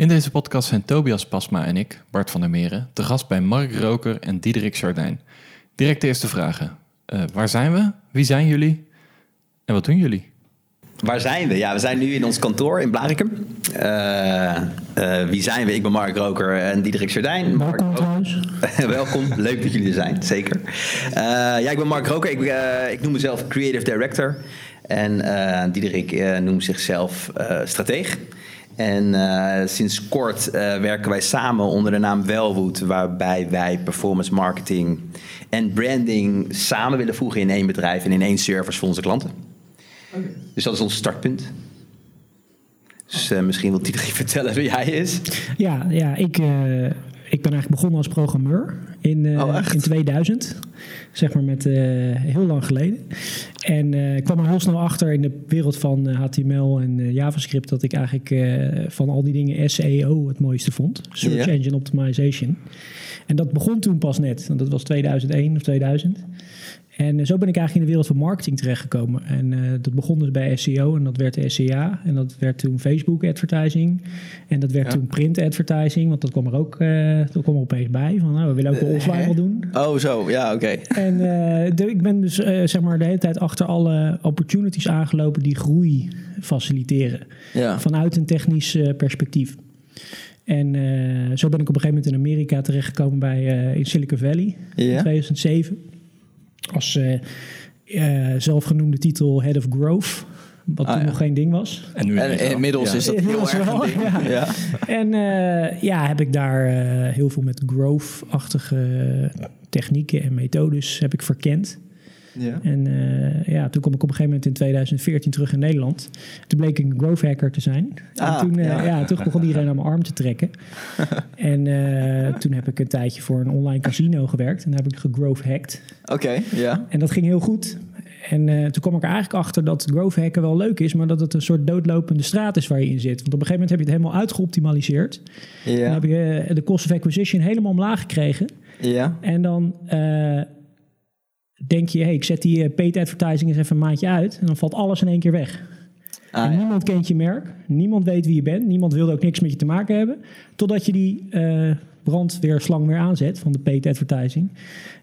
In deze podcast zijn Tobias Pasma en ik, Bart van der Meren, te gast bij Mark Roker en Diederik Sardijn. Direct de eerste vragen. Uh, waar zijn we? Wie zijn jullie? En wat doen jullie? Waar zijn we? Ja, we zijn nu in ons kantoor in Blarikum. Uh, uh, wie zijn we? Ik ben Mark Roker en Diederik Sardijn. Welkom trouwens. Welkom, leuk dat jullie er zijn, zeker. ja, ik ben Mark Roker. Ik, ik noem mezelf Creative Director. En Diederik noemt zichzelf strateeg. En uh, sinds kort uh, werken wij samen onder de naam Wellwood, waarbij wij performance marketing en branding samen willen voegen in één bedrijf en in één service voor onze klanten. Okay. Dus dat is ons startpunt. Dus uh, misschien wil Dietrich vertellen wie hij is. Ja, ja ik, ik ben eigenlijk begonnen als programmeur in, oh, in 2000. Zeg maar met heel lang geleden. En uh, ik kwam er heel snel achter in de wereld van HTML eh, en JavaScript dat ik eigenlijk van al die dingen SEO het mooiste vond. Search Engine Optimization. En dat begon toen pas net, want dat was 2001 of 2000. En zo ben ik eigenlijk in de wereld van marketing terechtgekomen. En uh, dat begon dus bij SEO en dat werd SEA. En dat werd toen Facebook advertising. En dat werd toen print advertising, want dat kwam er ook uh, dat kwam er opeens bij. Van nou, we willen ook de offline wel doen. Oh, zo, ja, oké. En uh, de, ik ben dus zeg maar de hele tijd achter alle opportunities aangelopen die groei faciliteren. Ja. Vanuit een technisch perspectief. En zo ben ik op een gegeven moment in Amerika terechtgekomen bij in Silicon Valley ja. in 2007 als uh, zelfgenoemde titel Head of Growth. Wat ah, toen nog geen ding was. En, nu en inmiddels is dat heel erg wel, ding. Ja. ja. En uh, ja, heb ik daar uh, heel veel met growth-achtige technieken en methodes heb ik verkend. Ja. En uh, ja, toen kom ik op een gegeven moment in 2014 terug in Nederland. Toen bleek ik een growth hacker te zijn. Ah, en toen, uh, ja. ja. toen begon iedereen aan mijn arm te trekken. en uh, toen heb ik een tijdje voor een online casino gewerkt. En daar heb ik gegrowth hacked. Oké, ja. En dat ging heel goed. En toen kwam ik er eigenlijk achter dat growth hacken wel leuk is, maar dat het een soort doodlopende straat is waar je in zit. Want op een gegeven moment heb je het helemaal uitgeoptimaliseerd. Ja. Dan heb je de cost of acquisition helemaal omlaag gekregen. Ja. En dan denk je, hey, ik zet die uh, paid advertising eens even een maandje uit. En dan valt alles in één keer weg. Ah, en niemand kent je merk, niemand weet wie je bent, niemand wil ook niks met je te maken hebben. Totdat je die uh, brandweerslang weer aanzet van de paid advertising.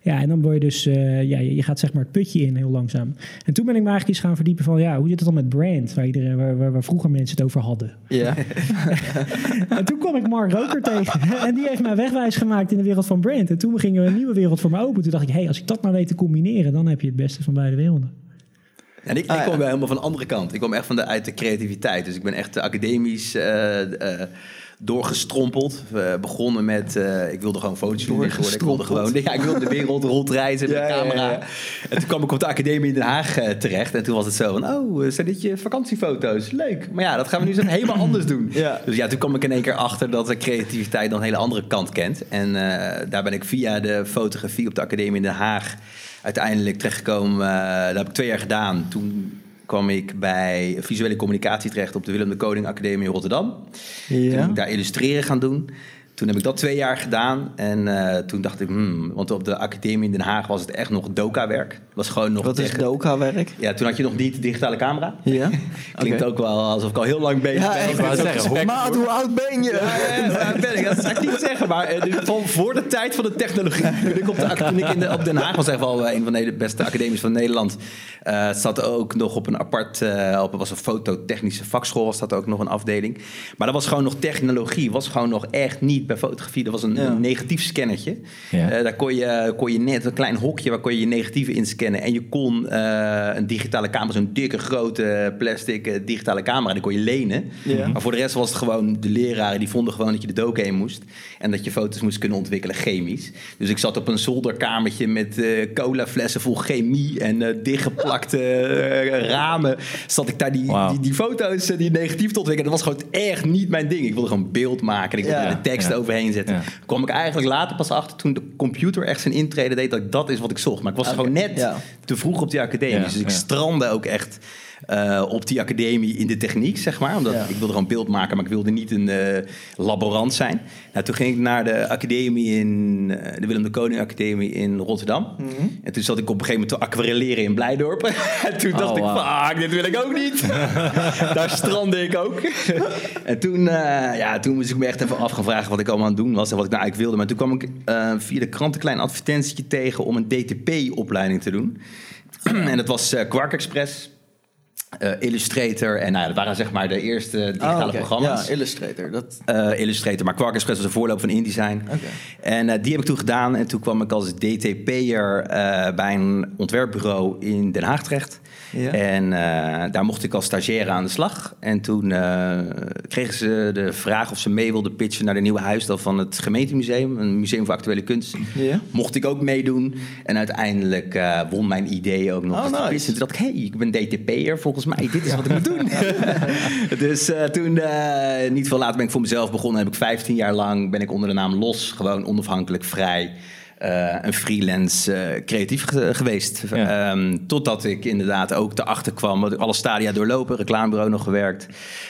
Ja, en dan word je dus, uh, ja, je gaat zeg maar het putje in heel langzaam. En toen ben ik me eigenlijk eens gaan verdiepen van, ja, hoe zit het dan met brand, waar, iedereen, waar, waar, waar vroeger mensen het over hadden. Ja. en toen kwam ik Mark Roker tegen en die heeft mij wegwijs gemaakt in de wereld van brand. En toen gingen we een nieuwe wereld voor me open. Toen dacht ik, hé, hey, als ik dat maar weet te combineren, dan heb je het beste van beide werelden. En ik, ik ah, kom wel helemaal van de andere kant. Ik kom echt van de, uit de creativiteit. Dus ik ben echt academisch... Uh, uh, doorgestrompeld. We begonnen met, uh, ik wilde gewoon foto's doen. Ik wilde gewoon, ja, ik wilde de wereld rondreizen met de camera. Ja, ja, en toen kwam ik op de academie in Den Haag uh, terecht. En toen was het zo van, oh, zijn dit je vakantiefoto's? Leuk. Maar ja, dat gaan we nu zo helemaal anders doen. Dus ja, toen kwam ik in één keer achter dat de creativiteit dan een hele andere kant kent. En uh, daar ben ik via de fotografie op de academie in Den Haag uiteindelijk terechtgekomen. daar heb ik twee jaar gedaan. Toen kwam ik bij visuele communicatie terecht op de Willem de Koning Academie in Rotterdam. Ja. Toen ik daar illustreren gaan doen. Toen heb ik dat twee jaar gedaan. En uh, toen dacht ik, hmm, want op de academie in Den Haag was het echt nog doka-werk. was gewoon nog. Wat is doka-werk? Ja, toen had je nog niet de digitale camera. Ja. Klinkt ook wel alsof ik al heel lang bezig ben. Ik wou zeggen, maat, hoe oud ben je? Ja, ben ik? Dat zou ik niet zeggen, maar uh, van voor de tijd van de technologie. Toen ik, op, de, toen ik in de, op Den Haag was, echt wel een van de beste academies van Nederland. Uh, het zat ook nog op een apart, uh, op was een fototechnische vakschool, was dat ook nog een afdeling. Maar dat was gewoon nog technologie, was gewoon nog echt niet bij fotografie. Dat was een, negatief scannertje. Ja. Uh, daar kon je, kon je net een klein hokje waar kon je je negatieve inscannen. En je kon uh, een digitale camera, zo'n dikke grote plastic uh, digitale camera, die kon je lenen. Ja. Maar voor de rest was het gewoon, de leraren die vonden gewoon dat je de doken heen moest. En dat je foto's moest kunnen ontwikkelen chemisch. Dus ik zat op een zolderkamertje met cola flessen vol chemie en dichtgeplakte ramen. Zat ik daar die, wow. die, die, foto's, die negatief te ontwikkelen. Dat was gewoon echt niet mijn ding. Ik wilde gewoon beeld maken. Ik wilde ja. de tekst overheen zetten. Ja. kwam ik eigenlijk later pas achter toen de computer echt zijn intrede deed, dat dat is wat ik zocht. Maar ik was gewoon net te vroeg op die academie. dus ik strandde ook echt eh, op die academie in de techniek, zeg maar. Omdat Ja. ik wilde gewoon beeld maken, maar ik wilde niet een eh, laborant zijn. Nou, toen ging ik naar de academie in eh, de Willem de Koning Academie in Rotterdam. Mhm. En toen zat ik op een gegeven moment te aquarelleren in Blijdorp. en toen dacht Oh, ik, fuck, dit wil ik ook niet. Daar strandde ik ook. en toen, ja, toen moest ik me echt even af gaan vragen wat ik allemaal aan het doen was en wat ik nou eigenlijk wilde. Maar toen kwam ik via de krant een klein advertentietje tegen om een DTP-opleiding te doen. en dat was Quark Express, eh, Illustrator en nou, ja, dat waren zeg maar de eerste digitale Ah, oké. programma's. Ja, Illustrator. Dat... Eh, Illustrator, maar Quark Express was een voorloper van InDesign. En eh, die heb ik toen gedaan. En toen kwam ik als DTP'er bij een ontwerpbureau in Den Haag terecht. Ja. En daar mocht ik als stagiaire aan de slag. En toen kregen ze de vraag of ze mee wilden pitchen naar de nieuwe huisstijl van het gemeentemuseum. Een museum voor actuele kunst. Ja. Mocht ik ook meedoen. En uiteindelijk won mijn idee ook nog. Oh, te nice. toen dacht ik, hey, ik ben DTP'er. Volgens mij, dit is wat ik moet doen. dus eh, toen, eh, niet veel later ben ik voor mezelf begonnen. Heb ik 15 jaar lang, ben ik onder de naam Los, gewoon onafhankelijk, vrij... eh, een freelance eh, creatief ge- geweest. Ja. Ehm, totdat ik inderdaad ook erachter kwam. Want ik alle stadia doorlopen, reclamebureau nog gewerkt.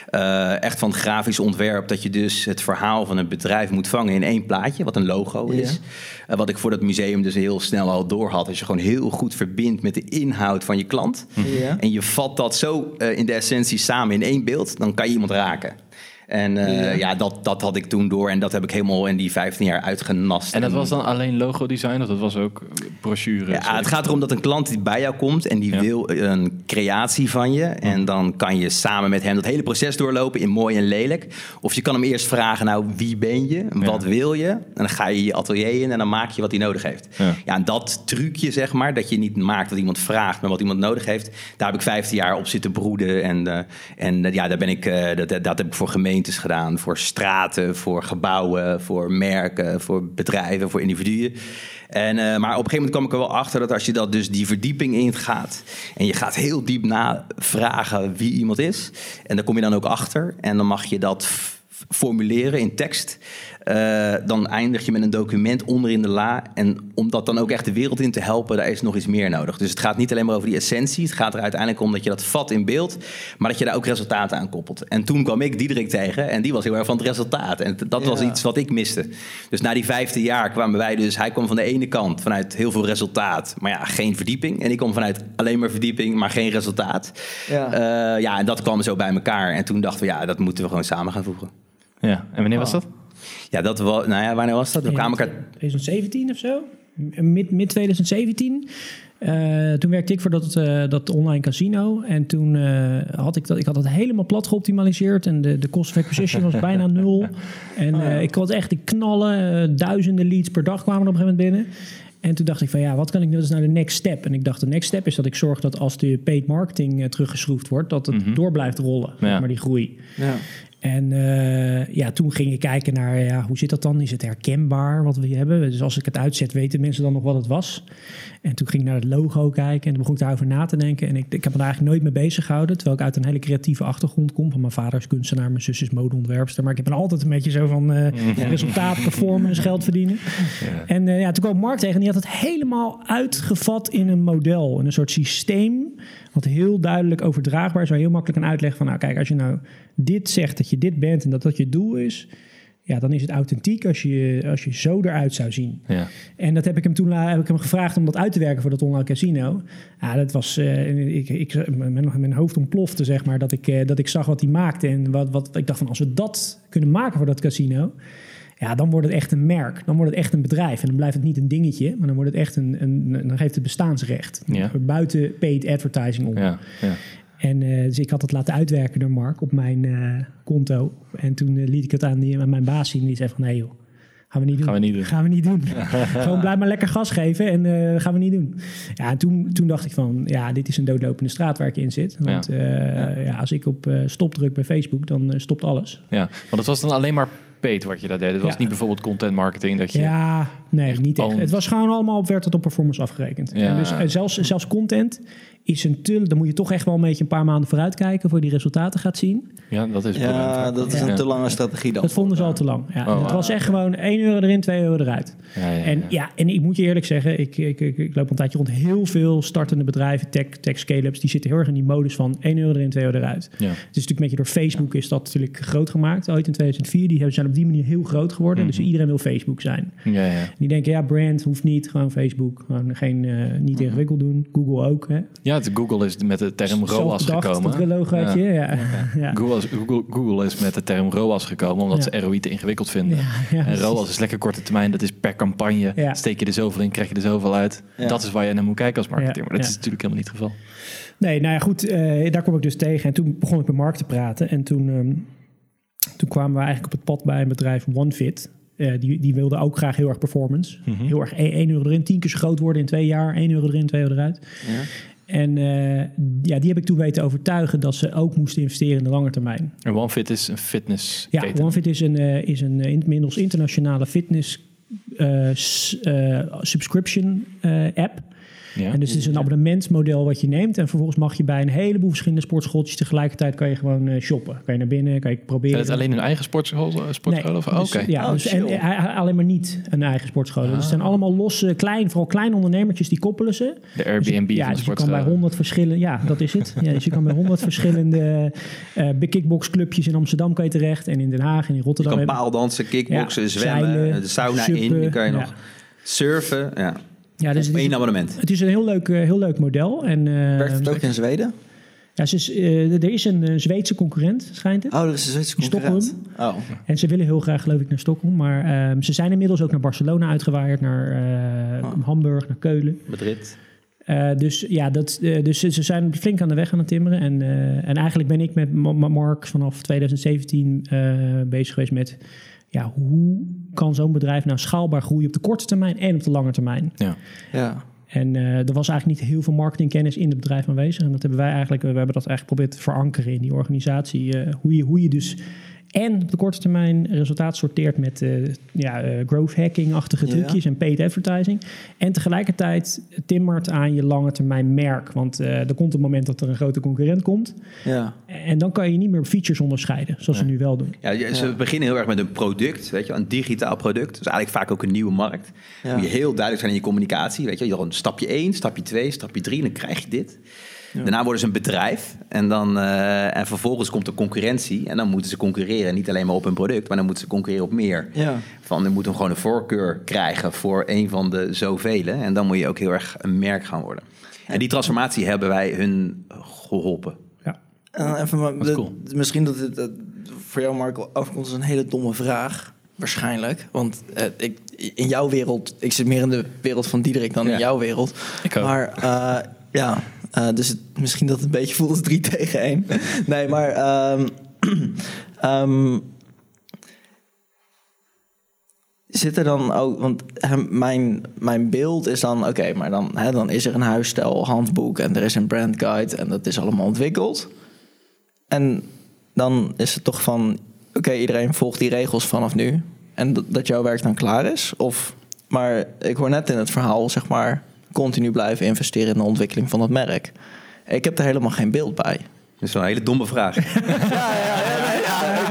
Eh, echt van grafisch ontwerp. Dat je dus het verhaal van een bedrijf moet vangen in één plaatje. Wat een logo Ja. is. Wat ik voor dat museum dus heel snel al door had. Als je gewoon heel goed verbindt met de inhoud van je klant. Ja. En je vat dat zo eh, in de essentie samen in één beeld. Dan kan je iemand raken. En eh, Ja. ja, dat, dat had ik toen door. En dat heb ik helemaal in die 15 jaar uitgenast. En dat was dan alleen logo-design of dat was ook brochure? Ja, het gaat erom dat een klant die bij jou komt en die Ja. wil een creatie van je. En dan kan je samen met hem dat hele proces doorlopen in mooi en lelijk. Of je kan hem eerst vragen, nou, wie ben je? Wat wil je? En dan ga je je atelier in en dan maak je wat hij nodig heeft. Ja. Ja, en dat trucje, zeg maar, dat je niet maakt wat iemand vraagt, maar wat iemand nodig heeft. Daar heb ik 15 jaar op zitten broeden. En, eh, en eh, ja, daar ben ik, dat, dat heb ik voor gemeentes gedaan. Voor straten, voor gebouwen, voor merken, voor bedrijven, voor individuen. En, eh, maar op een gegeven moment kwam ik er wel achter dat als je dat dus die verdieping ingaat en je gaat heel diep navragen wie iemand is, en daar kom je dan ook achter en dan mag je dat formuleren in tekst. Eh, dan eindig je met een document onder in de la. En om dat dan ook echt de wereld in te helpen, daar is nog iets meer nodig. Dus het gaat niet alleen maar over die essentie. Het gaat er uiteindelijk om dat je dat vat in beeld, maar dat je daar ook resultaten aan koppelt. En toen kwam ik Diederik tegen en die was heel erg van het resultaat. En dat was Ja. iets wat ik miste. Dus na die 15 jaar kwamen wij dus... Hij kwam van de ene kant vanuit heel veel resultaat, maar ja, geen verdieping. En ik kwam vanuit alleen maar verdieping, maar geen resultaat. Ja. Eh, ja, en dat kwam zo bij elkaar. En toen dachten we, ja, dat moeten we gewoon samen gaan voegen. Ja, en wanneer was dat? Ja, dat was, nou ja, wanneer was dat? We kwamen elkaar 2017 of zo. Mid, mid 2017. Eh, toen werkte ik voor dat, eh, dat online casino. En toen eh, had ik dat, ik had dat helemaal plat geoptimaliseerd. En de, de cost of acquisition was bijna nul. En eh, ik had echt de knallen. duizenden leads per dag kwamen er op een gegeven moment binnen. En toen dacht ik van ja, wat kan ik nu? Dat is nou de next step. En ik dacht de next step is dat ik zorg dat als de paid marketing teruggeschroefd wordt, dat het door blijft rollen. Ja. Maar die groei. Ja. En eh, ja, toen ging ik kijken naar ja, hoe zit dat dan? Is het herkenbaar wat we hier hebben? Dus als ik het uitzet, weten mensen dan nog wat het was? En toen ging ik naar het logo kijken en toen begon ik daarover na te denken. En ik, ik heb me daar eigenlijk nooit mee bezig gehouden, terwijl ik uit een hele creatieve achtergrond kom. Van mijn vader is kunstenaar, mijn zus is modeontwerpster. Maar ik heb er altijd een beetje zo van eh, resultaat, performance, geld verdienen. En eh, ja, toen kwam Mark tegen en die had het helemaal uitgevat in een model. In een soort systeem wat heel duidelijk overdraagbaar is. Waar heel makkelijk kan uitleggen van... nou kijk, als je nou dit zegt dat je dit bent en dat dat je doel is... ja, dan is het authentiek als je, als je zo eruit zou zien. Ja. En dat heb ik hem toen heb ik hem gevraagd om dat uit te werken voor dat online casino. Ja, dat was. eh, ik, ik, mijn, mijn hoofd ontplofte, zeg maar. Dat ik, eh, dat ik zag wat hij maakte. En wat, wat ik dacht van als we dat kunnen maken voor dat casino. Ja, dan wordt het echt een merk. Dan wordt het echt een bedrijf. En dan blijft het niet een dingetje, maar dan wordt het echt een. een dan geeft het bestaansrecht. Ja. Buiten paid advertising om. Ja, ja. En eh, dus ik had het laten uitwerken door Mark op mijn eh, konto. En toen eh, liet ik het aan, die, aan mijn baas zien. Die zei van, nee joh, gaan we niet doen. Gaan we niet doen. Gaan we niet doen. Gewoon blijf maar lekker gas geven en eh, gaan we niet doen. Ja, en toen, toen dacht ik van, ja, dit is een doodlopende straat waar ik in zit. Want eh, ja. als ik op eh, stop druk bij Facebook, dan stopt alles. ja. Want het was dan alleen maar paid wat je daar deed. Het was Ja. niet bijvoorbeeld content marketing dat je... Ja, nee, niet echt. Het was gewoon allemaal op werd het op performance afgerekend. Ja. En dus eh, zelfs, zelfs content is een te, dan moet je toch echt wel een beetje een paar maanden vooruit kijken voor je die resultaten gaat zien. Ja, dat is het probleem. Ja, dat is Ja. een te lange strategie dan. Dat vonden ze al te lang. Ja, Oh, het was echt gewoon 1 euro erin, 2 euro eruit. Ja, ja, En ja. ja, en ik moet je eerlijk zeggen, ik, ik, ik, ik loop een tijdje rond heel veel startende bedrijven, tech, tech scale-ups, die zitten heel erg in die modus van 1 euro erin, 2 euro eruit. Ja. Het is natuurlijk een beetje door Facebook is dat natuurlijk groot gemaakt. Ooit in 2004, die hebben- zijn op die manier heel groot geworden. Mhm. Dus iedereen wil Facebook zijn. Ja, ja. Die denken, ja, brand hoeft niet, gewoon Facebook. Gewoon geen, eh, Mhm. niet ingewikkeld doen. Google ook, hè. ja, het, Google is met de term ROAS gekomen. Dat logootje, ja. ja. ja. Google, is, Google, Google is met de term ROAS gekomen omdat Ja. ze ROI te ingewikkeld vinden. Ja, ja, en. ROAS is lekker korte termijn, dat is per campagne. Ja. Steek je er zoveel in, krijg je er zoveel uit. Ja. Dat is waar je naar moet kijken als marketeer. Maar dat ja. is natuurlijk helemaal niet het geval. Nee, nou ja, goed. eh, daar kom ik dus tegen. En toen begon ik met Mark te praten. En toen, ehm, toen kwamen we eigenlijk op het pad bij een bedrijf OneFit. Eh, die, die wilde ook graag heel erg performance. Mhm. Heel erg 1 euro erin, 10 keer zo groot worden in twee jaar. 1 euro erin, 2 euro eruit. Ja. En eh, ja, die heb ik toen weten overtuigen dat ze ook moesten investeren in de lange termijn. En OneFit is een fitness Ja, OneFit is een, eh, is een eh, inmiddels internationale fitness subscription app. Ja. En dus het is een abonnementsmodel wat je neemt. En vervolgens mag je bij een heleboel verschillende sportschooltjes tegelijkertijd kan je gewoon eh, shoppen. Kan je naar binnen, kan je proberen. Zijn het alleen hun eigen sportschool? sportschool of? Oh, dus, Oké. ja, Oh, dus, en, eh, alleen maar niet een eigen sportschool. Dus het zijn allemaal losse, klein, vooral kleine ondernemertjes die koppelen ze. De Airbnb ja, van de dus je kan bij. 100 verschillende, ja, dat is het. Ja, dus je kan bij 100 verschillende eh clubjes in Amsterdam kan je terecht en in Den Haag en in Je Rotterdam. kan hebben- paaldansen, kickboksen, Ja, zwemmen, zeilen, de sauna in. Dan kan je ja. nog surfen. Ja. Ja, dus Op het, is, één abonnement. het is een heel leuk, eh, heel leuk model. En, eh, Werkt het ook in Zweden? ja, ze is, eh, er is een Zweedse concurrent, schijnt het. Oh, dat is een Zweedse concurrent. Oh. En ze willen heel graag, geloof ik, naar Stockholm. Maar ehm, ze zijn inmiddels ook naar Barcelona uitgewaaid, naar eh, Oh. Hamburg, naar Keulen. Madrid. Eh, dus ja, dat, dus ze ze zijn flink aan de weg aan het timmeren. En, eh, en eigenlijk ben ik met Ma- Ma- Mark vanaf 2017 eh, bezig geweest met... Ja, hoe kan zo'n bedrijf nou schaalbaar groeien op de korte termijn en op de lange termijn? Ja. Ja. En eh, er was eigenlijk niet heel veel marketingkennis in het bedrijf aanwezig. En dat hebben wij eigenlijk, we hebben dat eigenlijk geprobeerd te verankeren in die organisatie. eh, hoe, je, hoe je dus en op de korte termijn resultaat sorteert met eh, ja, eh, growth hacking-achtige Ja. trucjes en paid advertising. En tegelijkertijd timmert aan je lange termijn merk. Want eh, er komt een moment dat er een grote concurrent komt. Ja. En dan kan je niet meer features onderscheiden, zoals we nu wel doen. Ja, je- ze Ja. beginnen heel erg met een product, weet je, een digitaal product. Dus eigenlijk vaak ook een nieuwe markt. Ja. Moet je heel duidelijk zijn in je communicatie, weet je. Je dan stapje 1, stapje 2, stapje 3, dan krijg je dit. Daarna worden ze een bedrijf en, dan, eh, en vervolgens komt de concurrentie. En dan moeten ze concurreren, niet alleen maar op hun product, maar dan moeten ze concurreren op meer. Ja. Van, dan moet hem gewoon een voorkeur krijgen voor een van de zoveel. En dan moet je ook heel erg een merk gaan worden. En die transformatie hebben wij hun geholpen. Ja. En even, maar, Wat de- cool. Misschien dat het dat voor jou, Marco, overkomt als een hele domme vraag. Waarschijnlijk. Want eh, ik, in jouw wereld, ik zit meer in de wereld van Diederik dan Ja. in jouw wereld. Ik ook. Maar eh, ja, eh, dus het, misschien dat het een beetje voelt als drie tegen één. nee, maar ehm, zit er dan ook, want mijn, mijn beeld is dan, oké, maar dan, dan is er een huisstijl handboek en er is een brand guide en dat is allemaal ontwikkeld. En dan is het toch van, oké, iedereen volgt die regels vanaf nu en dat jouw werk dan klaar is? Of, maar ik hoor net in het verhaal, zeg maar, continu blijven investeren in de ontwikkeling van het merk. Ik heb er helemaal geen beeld bij. Dat is wel een hele domme vraag. ik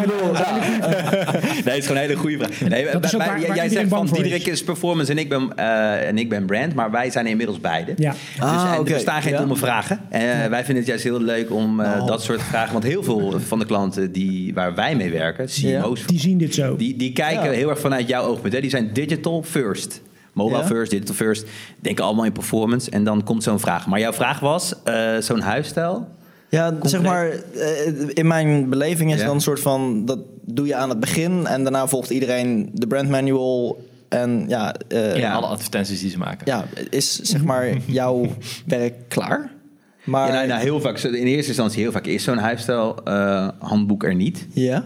bedoel, Nee, het is gewoon een hele goede vraag. Nee, Dat waar- jij- waar jij iedereen zegt van Diederik is. performance en ik ben, eh, en ik ben brand, maar wij zijn inmiddels beide. Ja. Ah, dus, en oké. er bestaan geen domme vragen. Eh, Wij vinden het juist heel leuk om eh, Oh. dat soort vragen. Want heel veel van de klanten die, waar wij mee werken, CMO's, Die zien dit zo. die, die kijken heel erg vanuit jouw oogpunt. Hè? Die zijn digital first. Mobile Ja. first, digital first. Denken allemaal in performance. En dan komt zo'n vraag. Maar jouw vraag was, eh, zo'n huisstijl? Ja, zeg maar, eh, in mijn beleving is Ja. dan een soort van, dat doe je aan het begin en daarna volgt iedereen de brand manual en ja, eh, Ja, alle advertenties die ze maken. ja, is zeg maar jouw werk klaar? Maar Ja, nou, nou, heel vaak, in eerste instantie heel vaak is zo'n huisstijl eh, handboek er niet. ja,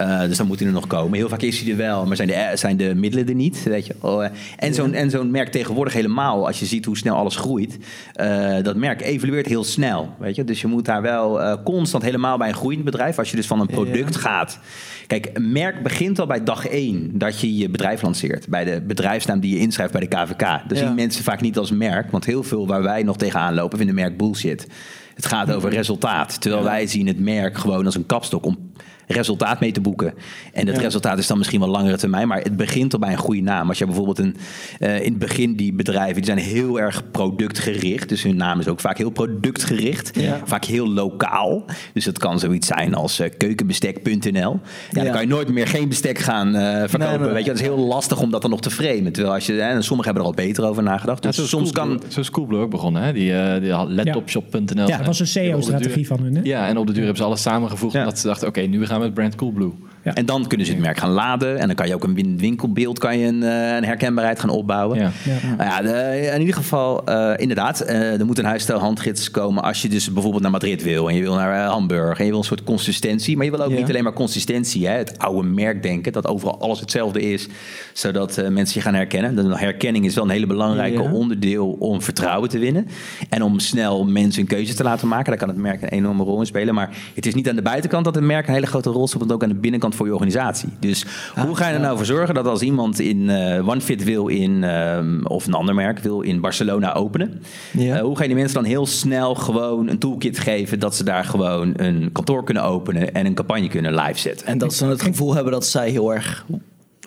Uh, dus dan moet hij er nog komen. Heel vaak is hij er wel, maar zijn de, zijn de middelen er niet. Weet je. Oh, en zo'n en zo'n merk tegenwoordig helemaal, als je ziet hoe snel alles groeit. Uh, dat merk evolueert heel snel. Weet je. Dus je moet daar wel uh, constant helemaal bij een groeiend bedrijf. Als je dus van een product gaat. Kijk, een merk begint al bij dag één dat je je bedrijf lanceert. Bij de bedrijfsnaam die je inschrijft bij de KVK. Dat zien mensen vaak niet als merk. Want heel veel waar wij nog tegenaan lopen vinden merk bullshit. Het gaat over resultaat. Terwijl wij zien het merk gewoon als een kapstok om resultaat mee te boeken. En het resultaat is dan misschien wel langere termijn, maar het begint al bij een goede naam. Als je bijvoorbeeld een, uh, in het begin die bedrijven, die zijn heel erg productgericht. Dus hun naam is ook vaak heel productgericht. Vaak heel lokaal. Dus het kan zoiets zijn als uh, keukenbestek.nl. Ja, dan kan je nooit meer geen bestek gaan uh, verkopen. Weet je, het is heel lastig om dat dan nog te framen. Terwijl als je, en sommigen hebben er al beter over nagedacht. Dus ja, soms kan. Zo is Coolblue ook begonnen, hè? Die, die laptopshop.nl. Ja, dat was een SEO-strategie van hun. Hè? Ja, en op de duur hebben ze alles samengevoegd. Omdat ze dachten, oké, nu gaan we met brand Coolblue. Ja. En dan kunnen ze het merk gaan laden. En dan kan je ook een winkelbeeld, kan je een, eh, een herkenbaarheid gaan opbouwen. Ja. Nou ja, de, in ieder geval, uh, inderdaad, uh, er moet een huisstijl handgids komen als je dus bijvoorbeeld naar Madrid wil. En je wil naar Hamburg. En je wil een soort consistentie. Maar je wil ook niet alleen maar consistentie. Hè? Het oude merk denken, dat overal alles hetzelfde is. Zodat mensen je gaan herkennen. De herkenning is wel een hele belangrijke onderdeel om vertrouwen te winnen. En om snel mensen een keuze te laten maken. Daar kan het merk een enorme rol in spelen. Maar het is niet aan de buitenkant dat het merk een hele grote rol speelt. Maar ook aan de binnenkant voor je organisatie. Dus hoe ah, ga je er nou voor zorgen dat als iemand in uh, OneFit wil in, uh, of een ander merk wil in Barcelona openen, ja. uh, hoe ga je die mensen dan heel snel gewoon een toolkit geven dat ze daar gewoon een kantoor kunnen openen en een campagne kunnen live zetten? En dat ze het gevoel hebben dat zij heel erg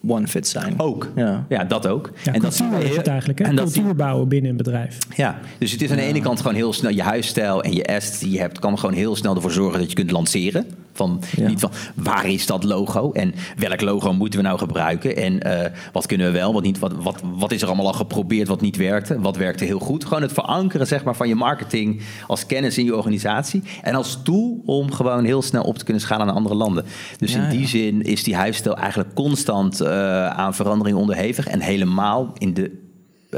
one-fit zijn. Ook. Ja, ja dat ook. Ja, en dat is het eigenlijk. Hè? En cultuur dat bouwen binnen een bedrijf. Ja, dus het is aan de ene kant gewoon heel snel je huisstijl en je est die je hebt, kan gewoon heel snel ervoor zorgen dat je kunt lanceren. Van, Niet van waar is dat logo? En welk logo moeten we nou gebruiken? En uh, wat kunnen we wel, wat, niet, wat, wat, wat is er allemaal al geprobeerd wat niet werkte, wat werkte heel goed. Gewoon het verankeren zeg maar, van je marketing als kennis in je organisatie. En als tool om gewoon heel snel op te kunnen schalen naar andere landen. Dus in die zin is die huisstijl eigenlijk constant uh, aan verandering onderhevig. En helemaal in de eh,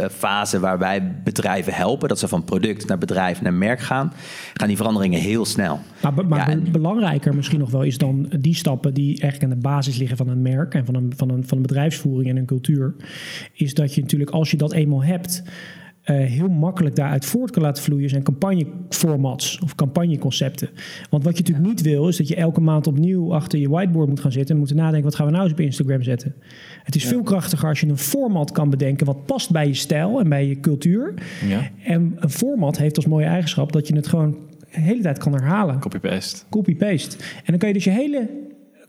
fase waar wij bedrijven helpen, dat ze van product naar bedrijf naar merk gaan, gaan die veranderingen heel snel. Maar, maar belangrijker misschien nog wel is dan die stappen die eigenlijk aan de basis liggen van een merk en van een, van een, van een bedrijfsvoering en een cultuur, is dat je natuurlijk als je dat eenmaal hebt, uh, heel makkelijk daaruit voort kan laten vloeien zijn campagneformats of campagneconcepten. Want wat je natuurlijk niet wil, is dat je elke maand opnieuw achter je whiteboard moet gaan zitten en moet nadenken, wat gaan we nou eens op Instagram zetten? Het is veel krachtiger als je een format kan bedenken wat past bij je stijl en bij je cultuur. Ja. En een format heeft als mooie eigenschap dat je het gewoon de hele tijd kan herhalen. Copy-paste. Copy-paste. En dan kan je dus je hele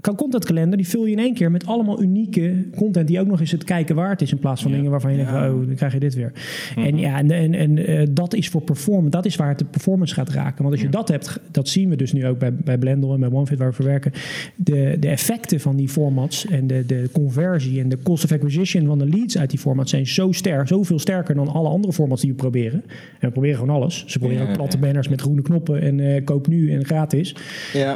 contentkalender, die vul je in één keer met allemaal unieke content die ook nog eens het kijken waard is in plaats van dingen waarvan je denkt, oh, dan krijg je dit weer. Mhm. En ja, en, en, en uh, dat is voor performance, dat is waar het de performance gaat raken. Want als je dat hebt, dat zien we dus nu ook bij, bij Blender en bij OneFit waar we voor werken, de, de effecten van die formats en de, de conversie en de cost of acquisition van de leads uit die formats zijn zo sterk, zoveel sterker dan alle andere formats die we proberen. En we proberen gewoon alles. Ze proberen ook platte banners met groene knoppen en uh, koop nu en gratis.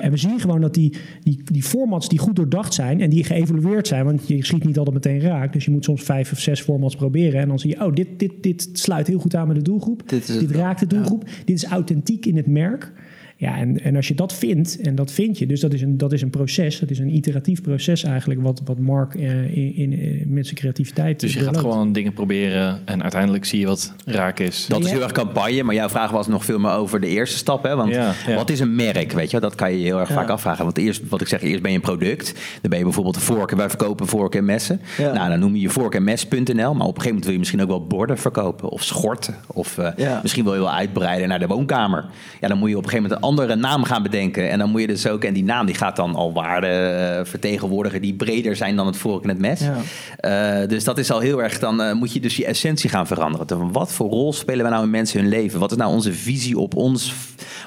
En we zien gewoon dat die, die, die formats die goed doordacht zijn en die geëvalueerd zijn. Want je schiet niet altijd meteen raak. Dus je moet soms vijf of zes formats proberen. En dan zie je, oh, dit, dit, dit sluit heel goed aan met de doelgroep. Dit, dit raakt de doelgroep. Dit is authentiek in het merk. Ja, en, en als je dat vindt, en dat vind je, dus dat is een, dat is een proces, dat is een iteratief proces eigenlijk, wat, wat Mark uh, in, in, eh, met zijn creativiteit. Dus je gaat gewoon dingen proberen en uiteindelijk zie je wat raak is. Dat is heel erg campagne, maar jouw vraag was nog veel meer over de eerste stap. Hè? Want wat is een merk? Weet je, dat kan je heel erg vaak afvragen. Want eerst, wat ik zeg, eerst ben je een product. Dan ben je bijvoorbeeld vorken, wij verkopen vorken en messen. Nou, dan noem je je vork en mes.nl, maar op een gegeven moment wil je misschien ook wel borden verkopen of schorten. Of uh, misschien wil je wel uitbreiden naar de woonkamer. Ja, dan moet je op een gegeven moment een andere naam gaan bedenken. En dan moet je dus ook, en die naam die gaat dan al waarden uh, vertegenwoordigen die breder zijn dan het vork en het mes. Ja. Uh, dus dat is al heel erg, dan uh, moet je dus je essentie gaan veranderen. Wat voor rol spelen we nou in mensen hun leven? Wat is nou onze visie op, ons,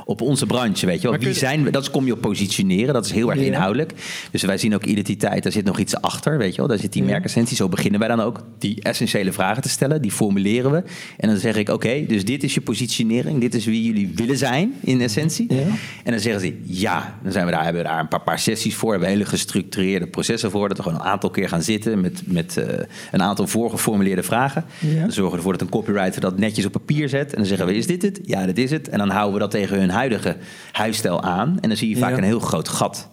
op onze branche? Weet je wel? Wie zijn we? Dat is, kom je op positioneren, dat is heel erg inhoudelijk. Dus wij zien ook identiteit, daar zit nog iets achter, weet je wel? Daar zit die ja. merkessentie. Zo beginnen wij dan ook die essentiële vragen te stellen, die formuleren we. En dan zeg ik, oké, dus dit is je positionering, dit is wie jullie willen zijn in essentie. Ja. En dan zeggen ze ja. Dan zijn we daar, hebben we daar een paar, paar sessies voor. Hebben we hele gestructureerde processen voor. Dat we gewoon een aantal keer gaan zitten met, met uh, een aantal voorgeformuleerde vragen. Ja. Dan zorgen we ervoor dat een copywriter dat netjes op papier zet. En dan zeggen we: Is dit het? Ja, dit is het. En dan houden we dat tegen hun huidige huisstijl aan. En dan zie je vaak ja. een heel groot gat.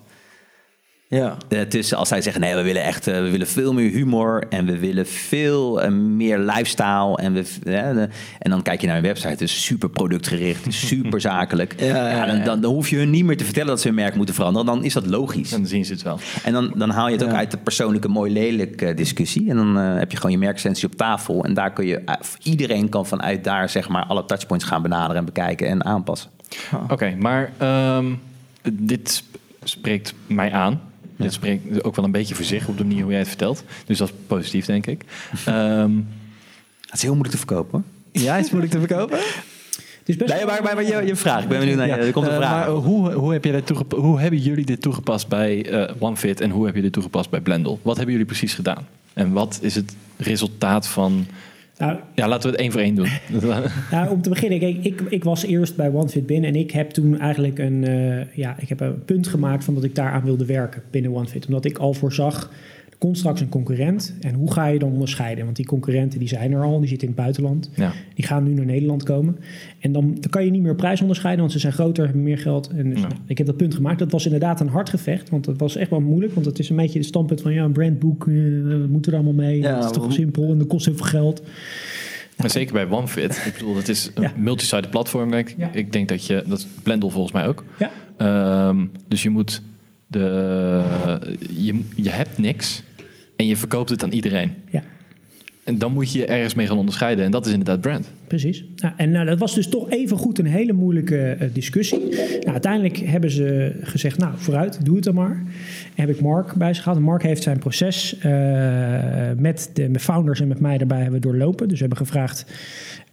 Ja. Uh, tussen als zij zeggen, nee, we willen echt uh, we willen veel meer humor en we willen veel uh, meer lifestyle. En, we, en dan kijk je naar hun website, het is super productgericht, super zakelijk. ja, ja, ja, dan, dan, dan, hoef je hun niet meer te vertellen dat ze hun merk moeten veranderen. Dan is dat logisch. Dan zien ze het wel. En dan, dan haal je het ook uit de persoonlijke mooi-lelijk discussie. En dan heb je gewoon je merksensie op tafel. En daar kun je, iedereen kan vanuit daar zeg maar alle touchpoints gaan benaderen en bekijken en aanpassen. Oh. Oké, okay, maar um, dit spreekt mij aan. Dit spreekt ook wel een beetje voor zich op de manier hoe jij het vertelt. Dus dat is positief, denk ik. Um, het is heel moeilijk te verkopen. Hoor. Ja, het is moeilijk te verkopen. Dus best nee, maar, maar, maar je, je vraag. Ik ben benieuwd naar je. Er komt een uh, vraag. Maar hoe, hoe, heb je dit hoe hebben jullie dit toegepast bij uh, OneFit en hoe heb je dit toegepast bij Blendel? Wat hebben jullie precies gedaan? En wat is het resultaat van nou, ja, laten we het één voor één doen. nou, om te beginnen, kijk, ik, ik was eerst bij OneFit binnen en ik heb toen eigenlijk een, uh, ja, ik heb een punt gemaakt van dat ik daaraan wilde werken binnen OneFit. Omdat ik al voorzag komt straks een concurrent. En hoe ga je dan onderscheiden? Want die concurrenten die zijn er al, die zitten in het buitenland. Ja. Die gaan nu naar Nederland komen. En dan, dan, kan je niet meer prijs onderscheiden, want ze zijn groter, hebben meer geld. En dus, nou, ik heb dat punt gemaakt. Dat was inderdaad een hard gevecht, want dat was echt wel moeilijk. Want het is een beetje het standpunt van, ja, een brandboek, uh, moeten er allemaal mee. Ja, dat is toch simpel en dat kost heel veel geld. Maar zeker bij OneFit. Ik bedoel, het is een ja. multi-site platform. Denk ik. Ja. ik denk dat je, dat Blendel volgens mij ook. Ja. Um, dus je moet de, je, je hebt niks en je verkoopt het aan iedereen. Ja. En dan moet je je ergens mee gaan onderscheiden. En dat is inderdaad brand. Precies. Nou, en nou, dat was dus toch even goed een hele moeilijke uh, discussie. Nou, uiteindelijk hebben ze gezegd, nou vooruit, doe het dan maar. En heb ik Mark bij zich gehad. Mark heeft zijn proces uh, met de met founders en met mij daarbij hebben we doorlopen. Dus we hebben gevraagd,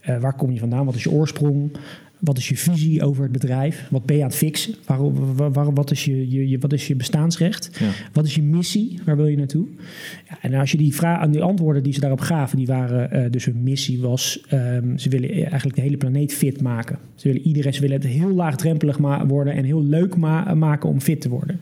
uh, waar kom je vandaan? Wat is je oorsprong? Wat is je visie over het bedrijf? Wat ben je aan het fixen? Waarom, waar, wat, is je, je, wat is je bestaansrecht? Ja. Wat is je missie? Waar wil je naartoe? Ja, en als je die, vraag, aan die antwoorden die ze daarop gaven, die waren uh, dus hun missie was, um, ze willen eigenlijk de hele planeet fit maken. Ze willen iedereen, ze willen het heel laagdrempelig worden en heel leuk ma maken om fit te worden.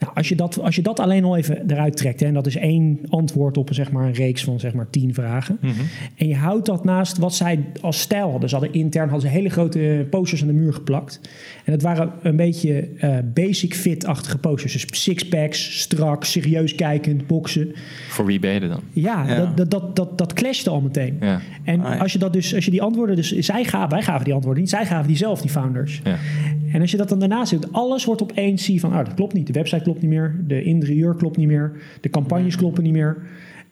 Nou, als, je dat, als je dat alleen al even eruit trekt, hè, en dat is één antwoord op zeg maar, een reeks van zeg maar, tien vragen. Mm -hmm. En je houdt dat naast wat zij als stijl hadden. Ze hadden intern hadden ze hele grote posters aan de muur geplakt. En dat waren een beetje uh, basic fit-achtige posters. Dus sixpacks, strak, serieus kijkend, boksen. Voor wie ben je dan? Ja, ja. Dat, dat, dat, dat, dat clashte al meteen. Ja. En ah, ja. als je dat dus, als je die antwoorden, dus zij gaven, wij gaven die antwoorden niet, zij gaven die zelf, die founders. Ja. En als je dat dan daarnaast doet, alles wordt opeens zie van, oh, dat klopt niet. De website klopt niet meer, de interieur klopt niet meer, de campagnes kloppen niet meer.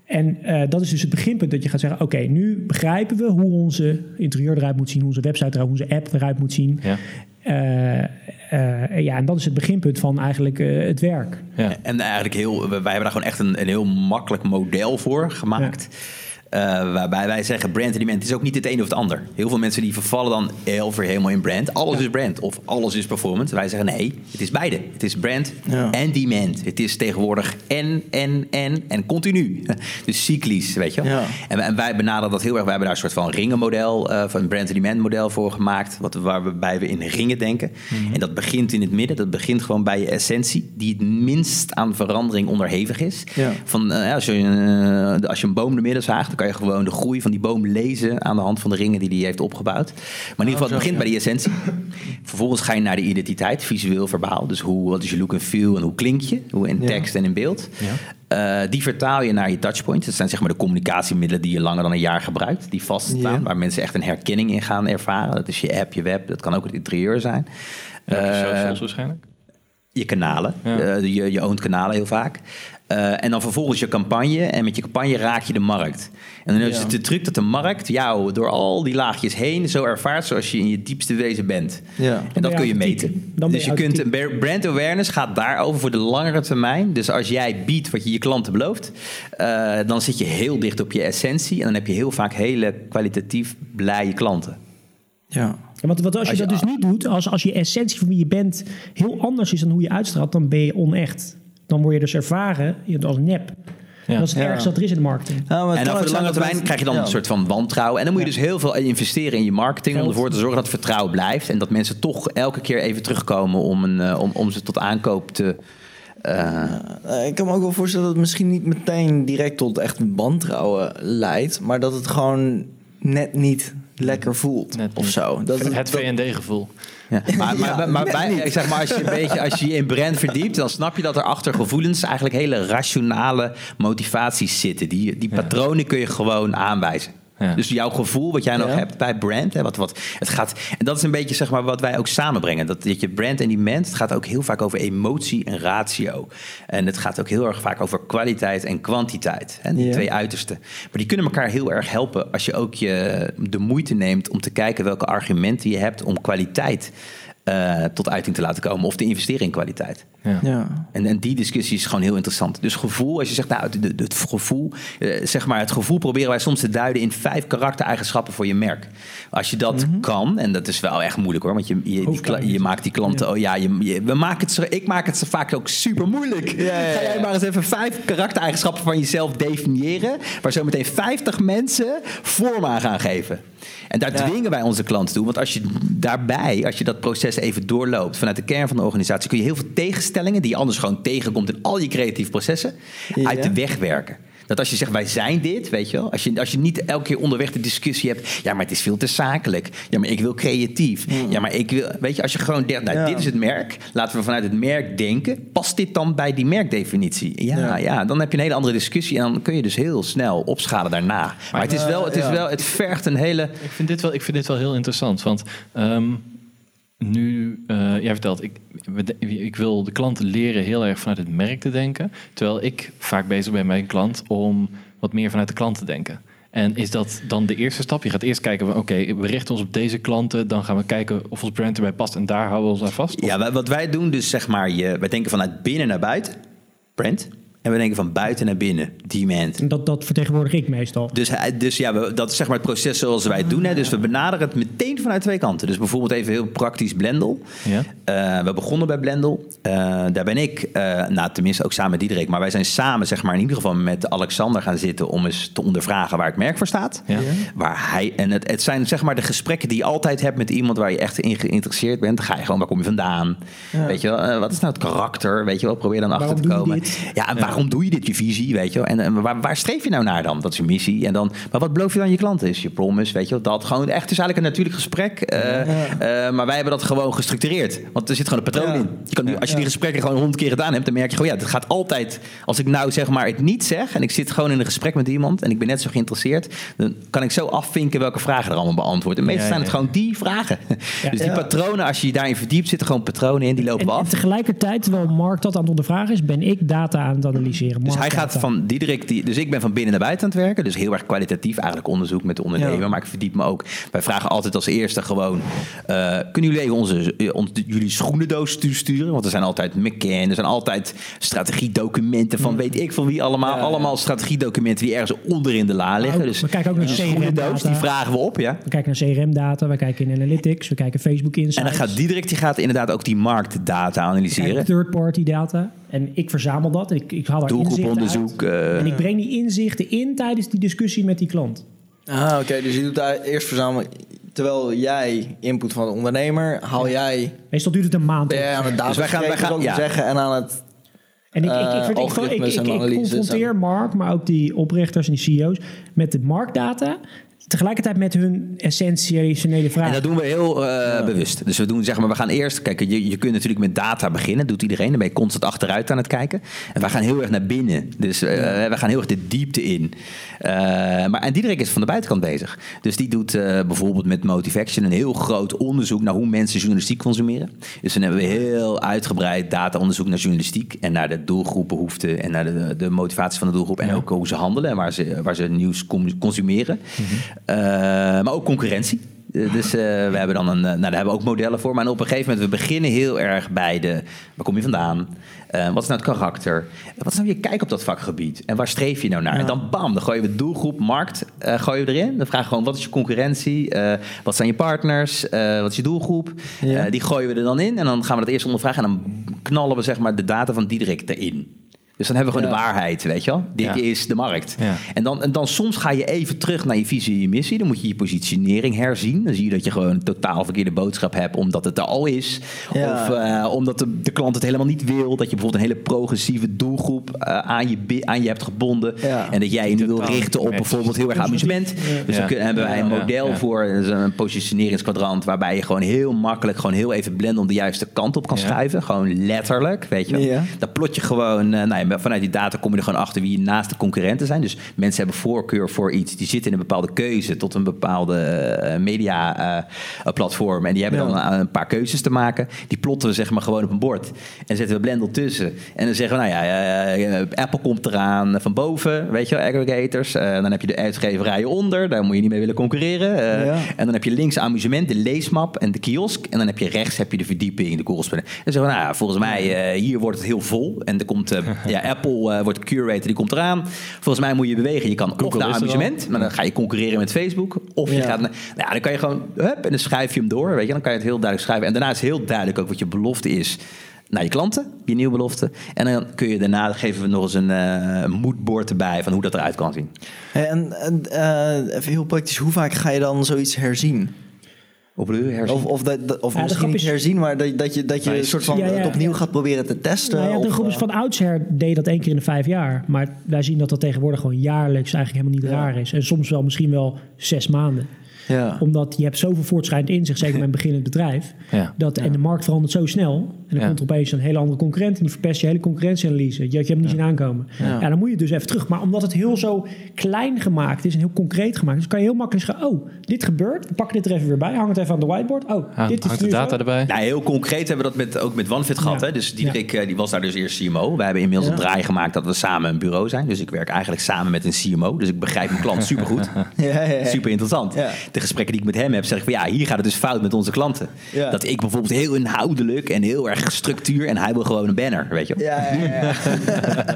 En uh, dat is dus het beginpunt dat je gaat zeggen: Oké, nu begrijpen we hoe onze interieur eruit moet zien, hoe onze website eruit, hoe onze app eruit moet zien. Ja. Uh, uh, ja, en dat is het beginpunt van eigenlijk het werk. Ja. En eigenlijk heel, wij hebben daar gewoon echt een, een heel makkelijk model voor gemaakt. Ja. Uh, waarbij wij zeggen brand element is ook niet het een of het ander. Heel veel mensen die vervallen dan heel veel helemaal in brand. Alles is brand of alles is performance. Wij zeggen nee, het is beide. Het is brand ja. en demand. Het is tegenwoordig en, en, en en continu. Dus cyclisch, weet je ja. en, en, wij benaderen dat heel erg. Wij hebben daar een soort van ringenmodel, uh, van een brand demand model voor gemaakt. Wat, waarbij we in ringen denken. Mm -hmm. En dat begint in het midden. Dat begint gewoon bij je essentie. Die het minst aan verandering onderhevig is. Ja. Van, uh, als, je, als je een boom de midden zaagt kan je gewoon de groei van die boom lezen aan de hand van de ringen die hij heeft opgebouwd. Maar in ieder geval, het begint bij die essentie. Vervolgens ga je naar de identiteit, visueel, verbaal. Dus hoe, wat is je look en feel en hoe klink je? Hoe in tekst en in beeld. Ja. Uh, die vertaal je naar je touchpoints. Dat zijn zeg maar de communicatiemiddelen die je langer dan een jaar gebruikt. Die vaststaan, waar mensen echt een herkenning in gaan ervaren. Dat is je app, je web, dat kan ook het interieur zijn. Ja, uh, socials waarschijnlijk je kanalen, ja. uh, je, je oont kanalen heel vaak. Uh, en dan vervolgens je campagne. En met je campagne raak je de markt. En dan is ja. het de truc dat de markt jou door al die laagjes heen zo ervaart zoals je in je diepste wezen bent. Ja. En dat kun je meten. dus je, je kunt brand awareness gaat daarover voor de langere termijn. Dus als jij biedt wat je je klanten belooft, uh, dan zit je heel dicht op je essentie. En dan heb je heel vaak hele kwalitatief blije klanten. Ja. Want, want als je, als je dat dus niet doet, als, als je essentie van wie je bent heel anders is dan hoe je uitstraalt, dan ben je onecht. Dan word je dus ervaren als nep. Ja. Dat is het ja. ergste dat er is in de marketing. Ja, en dan voor de lange termijn krijg je dan een soort van wantrouwen. En dan moet je dus heel veel investeren in je marketing... om ervoor te zorgen dat vertrouwen blijft. En dat mensen toch elke keer even terugkomen... om, een, uh, om, om ze tot aankoop te... Uh... ik kan me ook wel voorstellen dat het misschien niet meteen direct tot echt wantrouwen leidt... maar dat het gewoon net niet lekker voelt Net of zo. Dat, het VND-gevoel. Ja. Maar, maar, maar, bij, ik zeg maar als je een beetje als je je in brand verdiept, dan snap je dat er achter gevoelens eigenlijk hele rationale motivaties zitten. Die, die patronen kun je gewoon aanwijzen. Dus jouw gevoel wat jij nog hebt bij brand. Hè, wat, wat, het gaat, en dat is een beetje zeg maar, wat wij ook samenbrengen. Dat, dat je brand en die mens, het gaat ook heel vaak over emotie en ratio. En het gaat ook heel erg vaak over kwaliteit en kwantiteit. Hè, die twee uitersten. Maar die kunnen elkaar heel erg helpen als je ook je, de moeite neemt om te kijken welke argumenten je hebt om kwaliteit uh, tot uiting te laten komen of te investeren in kwaliteit. Ja. ja. En, en die discussie is gewoon heel interessant. Dus gevoel, als je zegt, nou, het, het gevoel, uh, zeg maar, het gevoel proberen wij soms te duiden in vijf karaktereigenschappen voor je merk. Als je dat mm -hmm. kan, en dat is wel echt moeilijk hoor, want je, je, die, je maakt die klanten, ja. oh ja, je, we maken het zo, ik maak het zo vaak ook super moeilijk. Ja, Ga jij maar eens even vijf karaktereigenschappen van jezelf definiëren, waar zo meteen 50 mensen vorm aan gaan geven. En daar dwingen wij onze klanten toe. Want als je daarbij, als je dat proces even doorloopt vanuit de kern van de organisatie, kun je heel veel tegenstellingen die je anders gewoon tegenkomt in al je creatieve processen, uit de weg werken. Dat als je zegt, wij zijn dit, weet je wel. Als je, als je niet elke keer onderweg de discussie hebt. Ja, maar het is veel te zakelijk. Ja, maar ik wil creatief. Mm. Ja, maar ik wil... Weet je, als je gewoon denkt, nou, dit is het merk. Laten we vanuit het merk denken. Past dit dan bij die merkdefinitie? Ja, ja, ja. dan heb je een hele andere discussie. En dan kun je dus heel snel opschalen daarna. Maar, het is wel, het is wel, het vergt een hele... Ik vind dit wel, ik vind dit wel heel interessant. Want... Um, nu, jij vertelt, ik, ik wil de klanten leren heel erg vanuit het merk te denken. Terwijl ik vaak bezig ben met mijn klant om wat meer vanuit de klant te denken. En is dat dan de eerste stap? Je gaat eerst kijken, oké, we richten ons op deze klanten. Dan gaan we kijken of ons brand erbij past. En daar houden we ons aan vast. Ja, wat wij doen, dus zeg maar, je, wij denken vanuit binnen naar buiten. Brand. En we denken van buiten naar binnen, demand. Dat, dat vertegenwoordig ik meestal. Dus, dus ja, we, dat is zeg maar het proces zoals wij het doen. Hè. Dus we benaderen het meteen vanuit twee kanten. Dus bijvoorbeeld even heel praktisch Blendel. Ja. Uh, we begonnen bij Blendel. Uh, daar ben ik, uh, nou tenminste ook samen met Diederik... maar wij zijn samen zeg maar in ieder geval met Alexander gaan zitten... om eens te ondervragen waar het merk voor staat. Ja. Waar hij, en het, het zijn zeg maar de gesprekken die je altijd hebt met iemand... waar je echt in geïnteresseerd bent. Dan ga je gewoon, waar kom je vandaan? Weet je wel, wat is nou het karakter? Weet je wel, probeer dan achter te komen. Ja, en waarom waarom doe je dit, je visie, weet je En, en waar, waar, streef je nou naar dan? Dat is je missie. En dan, maar wat beloof je dan je klanten? Is je promise, weet je Dat gewoon echt is eigenlijk een natuurlijk gesprek. Uh, maar wij hebben dat gewoon gestructureerd. Want er zit gewoon een patroon in. Je kan nu, als je die gesprekken gewoon honderd keer gedaan hebt, dan merk je gewoon, ja, het gaat altijd. Als ik nou zeg maar het niet zeg en ik zit gewoon in een gesprek met iemand en ik ben net zo geïnteresseerd, dan kan ik zo afvinken welke vragen er allemaal beantwoord. En meestal zijn het gewoon die vragen. dus die patronen, als je je daarin verdiept, zitten gewoon patronen in, die lopen af. En tegelijkertijd, terwijl Mark dat aan het ondervragen is, ben ik data aan het analyseren. Dus hij gaat van Diederik, die, dus ik ben van binnen naar buiten aan het werken. Dus heel erg kwalitatief eigenlijk onderzoek met de ondernemer. Maar ik verdiep me ook. Wij vragen altijd als eerste gewoon: uh, kunnen jullie even onze, eh, onze, jullie schoenendoos sturen? Want er zijn altijd McCann, er zijn altijd strategiedocumenten van weet ik van wie allemaal. Allemaal strategiedocumenten die ergens onder in de la liggen. Dus we kijken ook naar de schoenendoos, die vragen we op. Ja? We kijken naar CRM-data, we kijken in Analytics, we kijken Facebook Insights. En dan gaat Diederik die gaat inderdaad ook die marktdata analyseren. Third-party data. En ik verzamel dat. Ik, ik haal daar Doelgroeponderzoek. Uh... En ik breng die inzichten in tijdens die discussie met die klant. Ah, oké. Dus je doet daar eerst verzamelen. Terwijl jij input van de ondernemer, haal jij... Meestal duurt het een maand. Ja, aan het dus wij gaan, wij gaan ja. zeggen en aan het... En ik, ik, ik, ik, ik, ik, ik confronteer Mark, maar ook die oprichters en die CEO's met de marktdata tegelijkertijd met hun essentiële vragen. En dat doen we heel uh, bewust. Dus we doen zeg maar, we gaan eerst, kijk, je, je kunt natuurlijk met data beginnen, doet iedereen. Dan ben je constant achteruit aan het kijken. En wij gaan heel erg naar binnen. Dus uh, we gaan heel erg de diepte in. Uh, maar en Diederik is van de buitenkant bezig. Dus die doet bijvoorbeeld met Motivaction een heel groot onderzoek naar hoe mensen journalistiek consumeren. Dus dan hebben we heel uitgebreid data-onderzoek naar journalistiek en naar de doelgroepbehoeften en naar de, de motivatie van de doelgroep en ook hoe ze handelen en waar ze, waar ze nieuws consumeren. Eh, maar ook concurrentie. Eh, dus uh, we hebben dan een, nou, daar hebben we ook modellen voor. Maar op een gegeven moment, we beginnen heel erg bij de, waar kom je vandaan? Uh, wat is nou het karakter? Wat is nou je kijk op dat vakgebied? En waar streef je nou naar? En dan bam, dan gooien we doelgroep, markt, uh, gooien we erin. Dan vragen we gewoon, wat is je concurrentie? wat zijn je partners? wat is je doelgroep? die gooien we er dan in. En dan gaan we dat eerst ondervragen. En dan knallen we zeg maar de data van Diederik erin. Dus dan hebben we gewoon de waarheid, weet je wel. Dit is de markt. En, dan, en dan soms ga je even terug naar je visie en je missie. Dan moet je je positionering herzien. Dan zie je dat je gewoon een totaal verkeerde boodschap hebt... omdat het er al is. Of uh, omdat de, de, klant het helemaal niet wil. Dat je bijvoorbeeld een hele progressieve doelgroep uh, aan, je, aan je hebt gebonden. En dat jij je wil richten op bijvoorbeeld heel erg amusement. Dus dan hebben wij een model voor een positioneringskwadrant... waarbij je gewoon heel makkelijk, gewoon heel even blenden... om de juiste kant op kan schuiven. Gewoon letterlijk, weet je. Daar plot je gewoon... Uh, nou vanuit die data kom je er gewoon achter wie je naast de concurrenten zijn. Dus mensen hebben voorkeur voor iets. Die zitten in een bepaalde keuze tot een bepaalde uh, media uh, platform. En die hebben dan een, paar keuzes te maken. Die plotten we zeg maar gewoon op een bord. En zetten we Blendel tussen. En dan zeggen we, nou ja, Apple komt eraan van boven. Weet je wel, aggregators. dan heb je de uitgeverijen onder. Daar moet je niet mee willen concurreren. En dan heb je links amusement, de leesmap en de kiosk. En dan heb je rechts heb je de verdieping, de correspondent. En dan zeggen we, nou ja, volgens mij hier wordt het heel vol. En er komt ja, Apple uh, wordt curator, die komt eraan. Volgens mij moet je bewegen. Je kan Google of naar amusement, maar dan ga je concurreren met Facebook. Of je gaat naar, nou ja, dan kan je gewoon, hup, en dan schrijf je hem door. Weet je, dan kan je het heel duidelijk schrijven. En daarna is heel duidelijk ook wat je belofte is naar je klanten, je nieuwe belofte. En dan kun je daarna, geven we nog eens een uh, moodboard erbij van hoe dat eruit kan zien. En, en uh, even heel praktisch, hoe vaak ga je dan zoiets herzien? Of, of, dat, of misschien niet herzien, maar dat, dat je, dat je een soort van het opnieuw gaat proberen te testen. Nou ja, de groep is van oudsher deed dat één keer in de vijf jaar. Maar wij zien dat dat tegenwoordig gewoon jaarlijks eigenlijk helemaal niet raar is. En soms wel misschien wel zes maanden. Ja. Omdat je hebt zoveel voortschrijdend inzicht, zeker met een beginnend bedrijf. Ja. Dat, En de markt verandert zo snel. En dan komt er opeens een hele andere concurrent en die verpest je hele concurrentieanalyse. Je, je hebt hem niet zien aankomen. Ja. dan moet je dus even terug. Maar omdat het heel zo klein gemaakt is en heel concreet gemaakt is, kan je heel makkelijk zeggen: Oh, dit gebeurt. We pakken dit er even weer bij. Hang het even aan de whiteboard. Oh, dit is de data zo. erbij. Nou, heel concreet hebben we dat met, ook met OneFit gehad. Hè? Dus Diederik uh, die was daar dus eerst CMO. We hebben inmiddels een draai gemaakt dat we samen een bureau zijn. Dus ik werk eigenlijk samen met een CMO. Dus ik begrijp mijn klant supergoed. Super interessant. De gesprekken die ik met hem heb, zeg ik van ja, hier gaat het dus fout met onze klanten. Dat ik bijvoorbeeld heel inhoudelijk en heel erg structuur en hij wil gewoon een banner, weet je. Ja, ja, ja.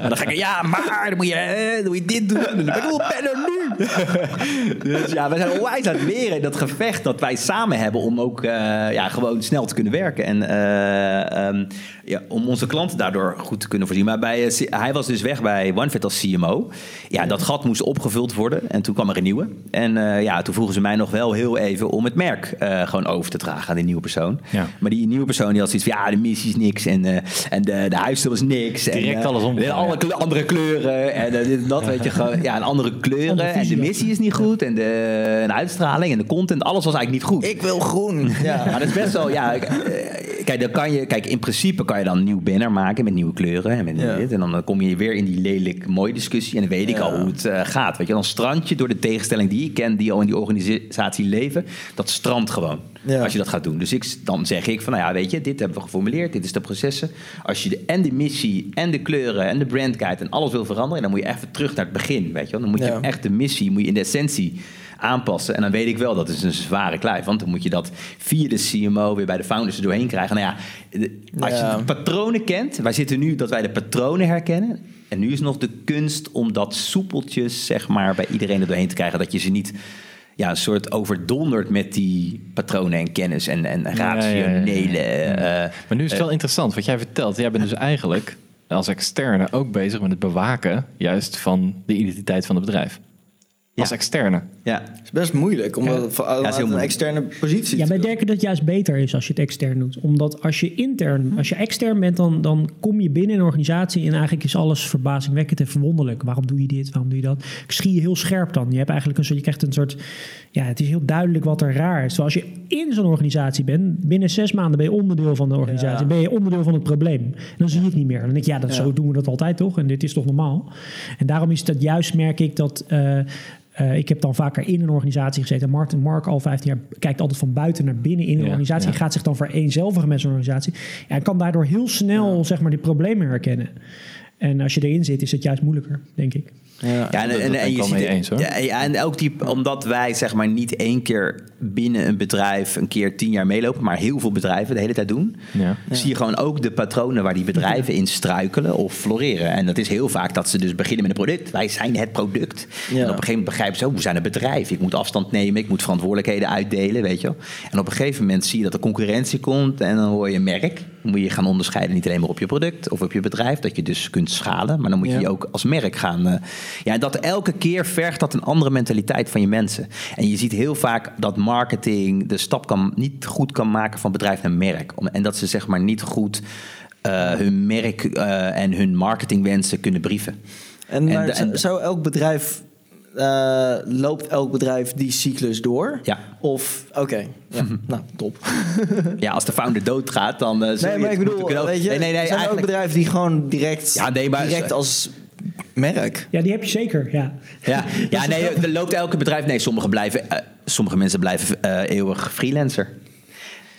dan ga ik, ja, maar dan moet je, dan moet je dit doen. ik wil een banner nu. dus ja, we zijn onwijs aan het leren in dat gevecht dat wij samen hebben om ook uh, ja, gewoon snel te kunnen werken. En uh, um, ja, om onze klanten daardoor goed te kunnen voorzien. Maar bij, uh, hij was dus weg bij OneFit als CMO. Ja, dat gat moest opgevuld worden. En toen kwam er een nieuwe. En ja, toen vroegen ze mij nog wel heel even om het merk gewoon over te dragen aan die nieuwe persoon. Ja. Maar die nieuwe persoon die had zoiets van, ja, de missie is niks. En, en de, de huisstijl was niks. Direct en, alles om. Alle andere kleuren. En dat, weet je gewoon. Ja, en andere kleuren. en de missie is niet goed. En de, de, uitstraling en de content. Alles was eigenlijk niet goed. Ik wil groen. Ja, maar dat is best wel, ja. Kijk, dan kan je, kijk, in principe kan je dan een nieuw banner maken met nieuwe kleuren. En, met dit, en dan kom je weer in die lelijk mooie discussie. En dan weet ik al hoe het uh, gaat. Weet je, dan strand je door de tegenstelling die ik ken, die al in die organisatie leven. Dat strandt gewoon. Als je dat gaat doen. Dus ik, dan zeg ik van, nou ja, weet je, dit hebben we geformuleerd. Dit is de processen. Als je de, en de missie en de kleuren en de brandguide en alles wil veranderen, dan moet je even terug naar het begin. Weet je? Dan moet je echt de missie, moet je in de essentie aanpassen. En dan weet ik wel, dat is een zware kluif. Want dan moet je dat via de CMO weer bij de founders er doorheen krijgen. Nou ja, als je de patronen kent. Wij zitten nu dat wij de patronen herkennen. En nu is nog de kunst om dat soepeltjes, zeg maar, bij iedereen er doorheen te krijgen. Dat je ze niet ja, een soort overdonderd met die patronen en kennis en, en rationele. Ja, uh, maar nu is het wel interessant wat jij vertelt. Jij bent dus eigenlijk als externe ook bezig met het bewaken juist van de identiteit van het bedrijf. Als externe. Ja. Het is best moeilijk, omdat ja. het een externe positie Ja, wij denken dat het juist beter is als je het extern doet. Omdat als je intern, als je extern bent, dan, dan kom je binnen een organisatie en eigenlijk is alles verbazingwekkend en verwonderlijk. Waarom doe je dit? Waarom doe je dat? Ik schie je heel scherp dan. Je hebt eigenlijk een soort, je krijgt een soort, ja, het is heel duidelijk wat er raar is. Zoals je in zo'n organisatie bent, binnen zes maanden ben je onderdeel van de organisatie. Ben je onderdeel van het probleem. En dan zie je het niet meer. Dan denk je, ja, dat, zo doen we dat altijd toch? En dit is toch normaal? En daarom is dat juist, merk ik, dat... Uh, uh, ik heb dan vaker in een organisatie gezeten. Mark, Mark al 15 jaar kijkt altijd van buiten naar binnen in een organisatie. En gaat zich dan vereenzelvigen met zo'n organisatie. Ja, en kan daardoor heel snel zeg maar, de problemen herkennen. En als je erin zit, is het juist moeilijker, denk ik. Ja, en, en, en, je ziet, eens, hoor. Ja, en ook die, omdat wij zeg maar niet één keer binnen een bedrijf een keer tien jaar meelopen, maar heel veel bedrijven de hele tijd doen, ja. zie je gewoon ook de patronen waar die bedrijven in struikelen of floreren. En dat is heel vaak dat ze dus beginnen met een product. Wij zijn het product. En op een gegeven moment begrijpen ze, oh, we zijn een bedrijf. Ik moet afstand nemen, ik moet verantwoordelijkheden uitdelen, weet je En op een gegeven moment zie je dat er concurrentie komt en dan hoor je merk. Moet je gaan onderscheiden, niet alleen maar op je product of op je bedrijf, dat je dus kunt schalen, maar dan moet je je ook als merk gaan. Uh, ja, dat elke keer vergt dat een andere mentaliteit van je mensen. En je ziet heel vaak dat marketing de stap kan, niet goed kan maken van bedrijf naar merk. En dat ze zeg maar niet goed uh, hun merk uh, en hun marketingwensen kunnen brieven. En, en, en zou elk bedrijf uh, loopt elk bedrijf die cyclus door? Ja. Of, oké, ja, nou, top. ja, als de founder doodgaat, dan... Uh, nee, maar ik bedoel, weet je, nee, nee, nee, zijn er ook bedrijven die gewoon direct, ja, nee, maar, direct als merk? Ja, die heb je zeker, ja. Ja, ja nee, er loopt elke bedrijf... Nee, sommige, blijven, uh, sommige mensen blijven eeuwig freelancer.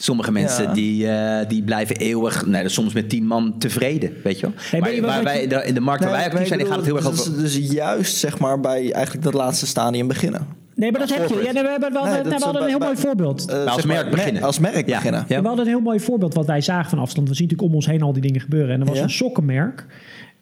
Sommige mensen die, uh, die blijven eeuwig, nee, soms met tien man tevreden, weet je wel. Hey, maar, maar wij, in de markt waar wij actief zijn, gaat het heel erg over... Dus juist, zeg maar, bij eigenlijk dat laatste stadium beginnen. Nee, maar dat heb je. Ja, we, hebben wel, nee, we hadden een heel mooi voorbeeld. Uh, als merk beginnen. Als merk ja. beginnen. Ja. We hadden een heel mooi voorbeeld wat wij zagen van afstand. We zien natuurlijk om ons heen al die dingen gebeuren. En er was een sokkenmerk.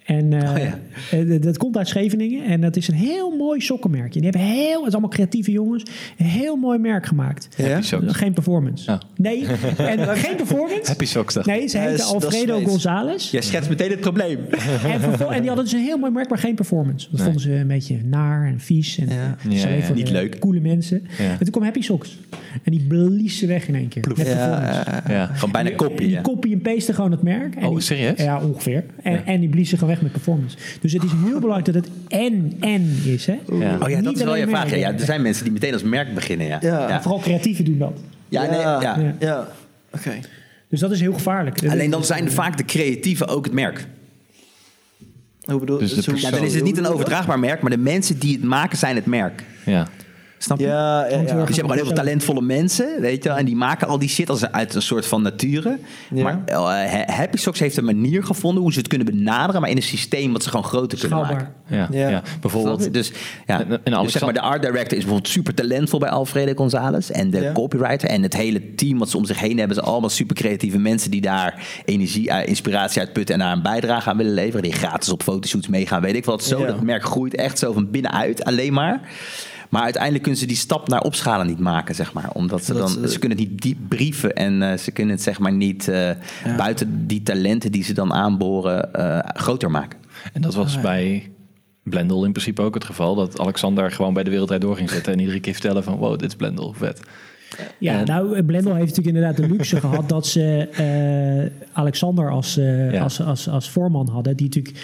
En uh, oh ja. Eh, dat komt uit Scheveningen. En dat is een heel mooi sokkenmerkje. Die hebben heel, het is allemaal creatieve jongens, een heel mooi merk gemaakt. Ja? Geen performance. Oh. Nee, en geen performance. Happy Socks. Nee, ze heten Alfredo González. Jij schetst meteen het probleem. en, en, die hadden dus een heel mooi merk, maar geen performance. Dat vonden ze een beetje naar en vies. En ja. ja, Niet leuk. Coole mensen. En toen kwam Happy Socks. En die blies ze weg in één keer. Met ja, ja. Gewoon bijna kopie. Die kopie en paste gewoon het merk. En oh, serieus? Ja, ongeveer. En, en die blies ze gewoon weg met performance. Dus het is heel belangrijk dat het en-en is. Hè? Ja. Oh ja, dat is wel je vraag. Ja, er zijn mensen die meteen als merk beginnen. Ja. ja. Vooral creatieven doen dat. Ja, nee, ja. ja. oké. Dus dat is heel gevaarlijk. Alleen dan zijn vaak de creatieven ook het merk. Hoe bedoel dus ja, dan is het niet een overdraagbaar merk, maar de mensen die het maken zijn het merk. Ja. Snap je? Ja, ja, ja. Dus je hebt gewoon heel veel talentvolle mensen, weet je En die maken al die shit als uit een soort van nature. Maar uh, Happy Socks heeft een manier gevonden hoe ze het kunnen benaderen, maar in een systeem wat ze gewoon groter kunnen maken. Ja, ja. bijvoorbeeld. Dus, ja, dus zeg maar, de art director is bijvoorbeeld super talentvol bij Alfredo González. En de copywriter en het hele team wat ze om zich heen hebben, zijn allemaal super creatieve mensen die daar energie, uh, inspiratie uit putten en daar een bijdrage aan willen leveren. Die gratis op fotoshoots meegaan, weet ik wat. Zo, dat merk groeit echt zo van binnenuit alleen maar. Maar uiteindelijk kunnen ze die stap naar opschalen niet maken, zeg maar. Omdat ze dan, ze kunnen het niet diep brieven en uh, ze kunnen het zeg maar niet uh, ja. buiten die talenten die ze dan aanboren uh, groter maken. En dat was bij Blendel in principe ook het geval. Dat Alexander gewoon bij de wereldrijd door ging zitten en iedere keer vertellen van wow, dit is Blendel, vet. Ja, en, nou, Blendel heeft natuurlijk inderdaad de luxe gehad dat ze uh, Alexander als, uh, ja. als, als, als voorman hadden. Die natuurlijk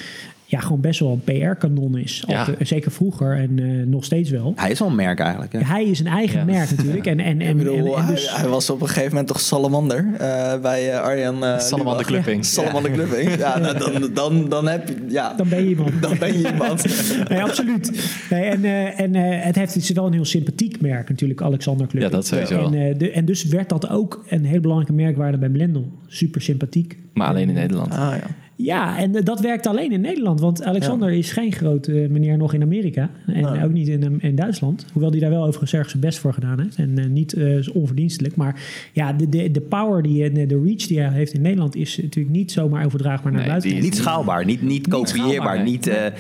ja, gewoon best wel een PR-kanon is. Ja. zeker vroeger en uh, nog steeds wel. Hij is al een merk eigenlijk. Hè? Hij is een eigen ja. merk natuurlijk. En, en, en, bedoel, en, dus... hij, hij, was op een gegeven moment toch salamander uh, bij uh, Arjan. salamander Clubbing. salamander Clubbing. Ja, nou, dan, dan, dan, heb je... Ja. Dan ben je iemand. dan ben je iemand. nee, absoluut. Nee, en en het heeft het is wel een heel sympathiek merk natuurlijk, Alexander Clubbing. Ja, dat sowieso en, de, en dus werd dat ook een heel belangrijke merkwaarde bij Blendel. Super sympathiek. Maar alleen in Nederland. Ah, ja. Ja, en eh, dat werkt alleen in Nederland. Want Alexander is geen grote uh, meneer nog in Amerika. En ook niet in, in Duitsland. Hoewel hij daar wel overigens ergens zijn best voor gedaan heeft. En uh, niet onverdienstelijk. Maar ja, de, de, de power, die, de, de reach die hij heeft in Nederland... is natuurlijk niet zomaar overdraagbaar naar nee, buiten. Niet schaalbaar, niet, niet kopieerbaar. Niet, ja.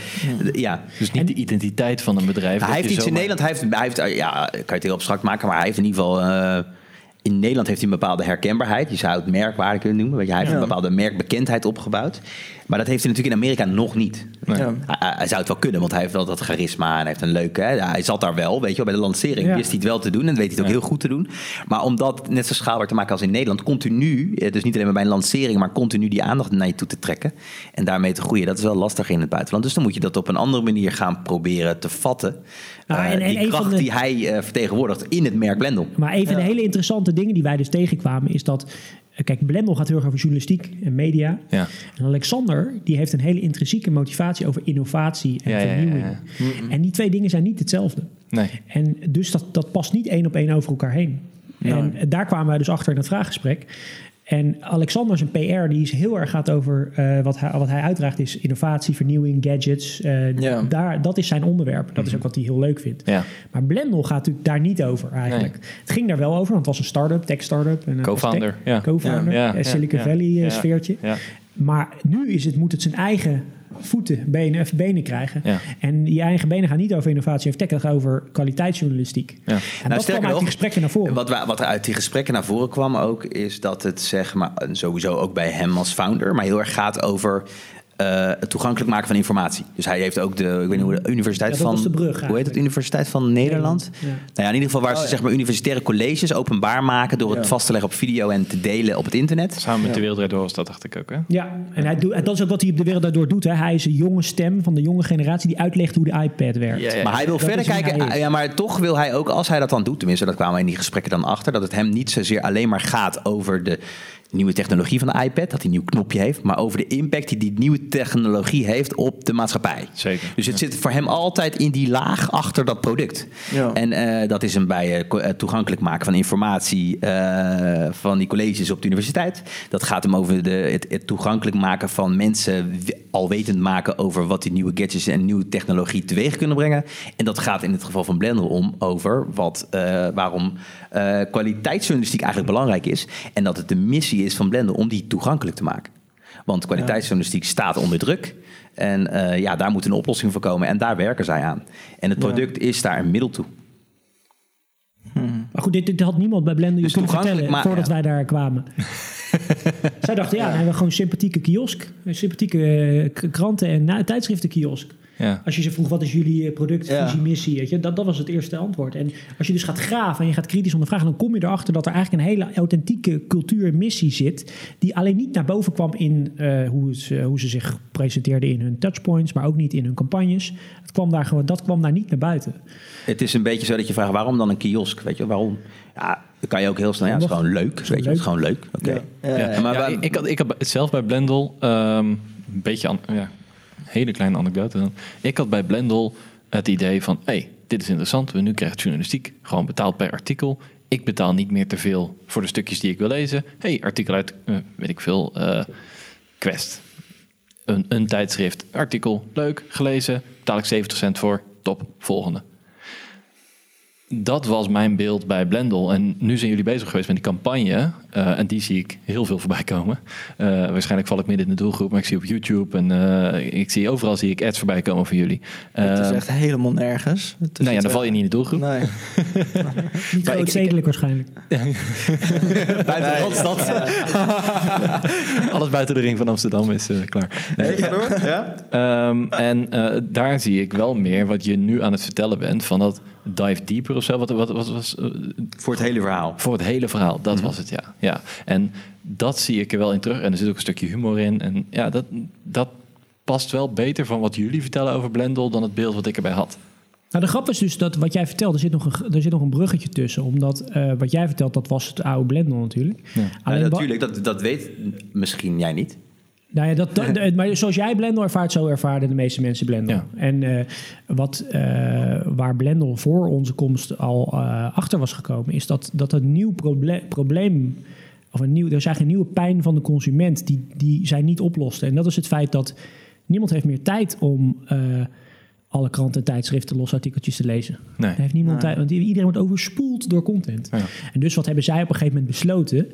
ja. Dus niet de identiteit van een bedrijf. Hij heeft iets in Nederland. Hij heeft, hij heeft, ja, kan je het heel abstract maken. Maar hij heeft in ieder geval in Nederland heeft hij een bepaalde herkenbaarheid. Je zou het merkwaarde kunnen noemen. Want hij heeft een bepaalde merkbekendheid opgebouwd. Maar dat heeft hij natuurlijk in Amerika nog niet. Ja. Hij, zou het wel kunnen, want hij heeft wel dat charisma en heeft een leuke. Hè, hij zat daar wel, weet je wel, bij de lancering wist hij het wel te doen en weet hij het ook heel goed te doen. Maar om dat net zo schaalbaar te maken als in Nederland, continu, eh, dus niet alleen maar bij een lancering, maar continu die aandacht naar je toe te trekken en daarmee te groeien, dat is wel lastig in het buitenland. Dus dan moet je dat op een andere manier gaan proberen te vatten. Nou, en, en die kracht die hij uh, vertegenwoordigt in het merk Blendel. Maar een van de hele interessante dingen die wij dus tegenkwamen is dat eh, kijk, Blendel gaat heel erg over journalistiek en media. Ja. En Alexander, die heeft een hele intrinsieke motivatie over innovatie en vernieuwing. Ja, en die twee dingen zijn niet hetzelfde. Nee. En dus dat, dat past niet één op één over elkaar heen. En daar kwamen wij dus achter in het vraaggesprek. En Alexander zijn PR, die is heel erg gaat over uh, wat, hij, wat hij uitdraagt, is innovatie, vernieuwing, gadgets. Uh, ja. daar, dat is zijn onderwerp. Dat is mhm. ook wat hij heel leuk vindt. Ja. Maar Blendel gaat natuurlijk daar niet over eigenlijk. Het ging daar wel over, want het was een start-up, tech-startup. Co-founder. Ja. Co-founder, Silicon Valley sfeertje. Maar nu is het, moet het zijn eigen voeten, benen, benen krijgen. En die eigen benen gaan niet over innovatie of tech, dat gaat over kwaliteitsjournalistiek. Ja. En nou, dat kwam uit die gesprekken naar voren. Wat, wat er uit die gesprekken naar voren kwam ook, is dat het zeg maar, sowieso ook bij hem als founder, maar heel erg gaat over uh, het toegankelijk maken van informatie. Dus hij heeft ook de, ik weet niet hoe de Universiteit van. hoe heet het? Universiteit van Nederland. Ja. Nou ja, in ieder geval waar ze oh, zeg maar universitaire colleges openbaar maken door het vast te leggen op video en te delen op het internet. Samen met de Wereld Door, dat dacht ik ook. Hè? Ja, en, hij doet, en dat is ook wat hij op de Wereld Door doet. Hè. Hij is een jonge stem van de jonge generatie die uitlegt hoe de iPad werkt. Maar hij wil verder kijken. Ja, maar toch wil hij ook, als hij dat dan doet, tenminste, dat kwamen we in die gesprekken dan achter, dat het hem niet zozeer alleen maar gaat over de nieuwe technologie van de iPad, dat hij een nieuw knopje heeft, maar over de impact die die nieuwe technologie heeft op de maatschappij. Zeker. Dus het zit voor hem altijd in die laag achter dat product. Ja. En uh, dat is hem bij uh, toegankelijk maken van informatie uh, van die colleges op de universiteit. Dat gaat hem over de, het, het, toegankelijk maken van mensen al wetend maken over wat die nieuwe gadgets en nieuwe technologie teweeg kunnen brengen. En dat gaat in het geval van Blender om over wat, waarom kwaliteitsjournalistiek eigenlijk belangrijk is. En dat het de missie is van Blender om die toegankelijk te maken. Want kwaliteitsjournalistiek staat onder druk. En uh, ja, daar moet een oplossing voor komen. En daar werken zij aan. En het product is daar een middel toe. Hmm. Maar goed, dit, dit, had niemand bij Blender dus kunnen vertellen maar, voordat wij daar kwamen. Zij dachten, ja, dan hebben we gewoon een sympathieke kiosk. Een sympathieke uh, kranten- en uh, tijdschriftenkiosk. Ja. Als je ze vroeg, wat is jullie eh, product, visie, missie? Weet je? Dat, dat was het eerste antwoord. En als je dus gaat graven en je gaat kritisch ondervragen... dan kom je erachter dat er eigenlijk een hele authentieke cultuur en missie zit... die alleen niet naar boven kwam in uh, hoe, uh, hoe ze zich presenteerden in hun touchpoints... maar ook niet in hun campagnes. Het kwam daar gewoon, dat kwam daar niet naar buiten. Het is een beetje zo dat je vraagt, waarom dan een kiosk? Weet je, waarom? Ja, dan kan je ook heel snel, ja, het is gewoon leuk. Weet je, het is gewoon leuk. Oké. Okay. Ja. maar ik, had, ik had zelf bij Blendel um, een beetje... An, ja, hele kleine anekdote dan. Ik had bij Blendel het idee van, hey, dit is interessant. We nu krijgen journalistiek gewoon betaald per artikel. Ik betaal niet meer te veel voor de stukjes die ik wil lezen. hey, artikel uit, uh, weet ik veel, uh, Quest. Een, een tijdschrift, artikel, leuk, gelezen, betaal ik 70 cent voor, top, volgende dat was mijn beeld bij Blendel. En nu zijn jullie bezig geweest met die campagne. Uh, en die zie ik heel veel voorbij komen. Uh, waarschijnlijk val ik midden in de doelgroep, maar ik zie op YouTube en uh, ik zie overal zie ik ads voorbij komen van jullie. Het is echt helemaal nergens. Nou ja, dan val je niet in de doelgroep. Nee. niet groot zedelijk waarschijnlijk. buiten de Randstad. Alles buiten de ring van Amsterdam is klaar. Nee, door. Ja? Um, en daar zie ik wel meer wat je nu aan het vertellen bent van dat dive deeper of zo. Wat, wat, wat was, uh, voor het hele verhaal. Voor het hele verhaal, dat mhm. was het, ja. ja. En dat zie ik er wel in terug. En er zit ook een stukje humor in. En ja, dat, dat past wel beter van wat jullie vertellen over Blendel dan het beeld wat ik erbij had. Nou, de grap is dus dat wat jij vertelt, er zit nog een, er zit nog een bruggetje tussen. Omdat uh, wat jij vertelt, dat was het oude Blendel natuurlijk. Ja. Alleen ja, natuurlijk, dat, dat weet misschien jij niet. Nou ja, dat, dat, maar zoals jij Blendel ervaart, zo ervaren de meeste mensen Blendel. En uh, wat, uh, waar Blendel voor onze komst al uh, achter was gekomen, is dat, dat een nieuw proble probleem, of een nieuw, er is eigenlijk een nieuwe pijn van de consument die, die zij niet oploste. En dat is het feit dat niemand heeft meer tijd om alle kranten en tijdschriften los artikeltjes te lezen. Nee. heeft niemand tijd, want iedereen wordt overspoeld door content. Ja. En dus wat hebben zij op een gegeven moment besloten?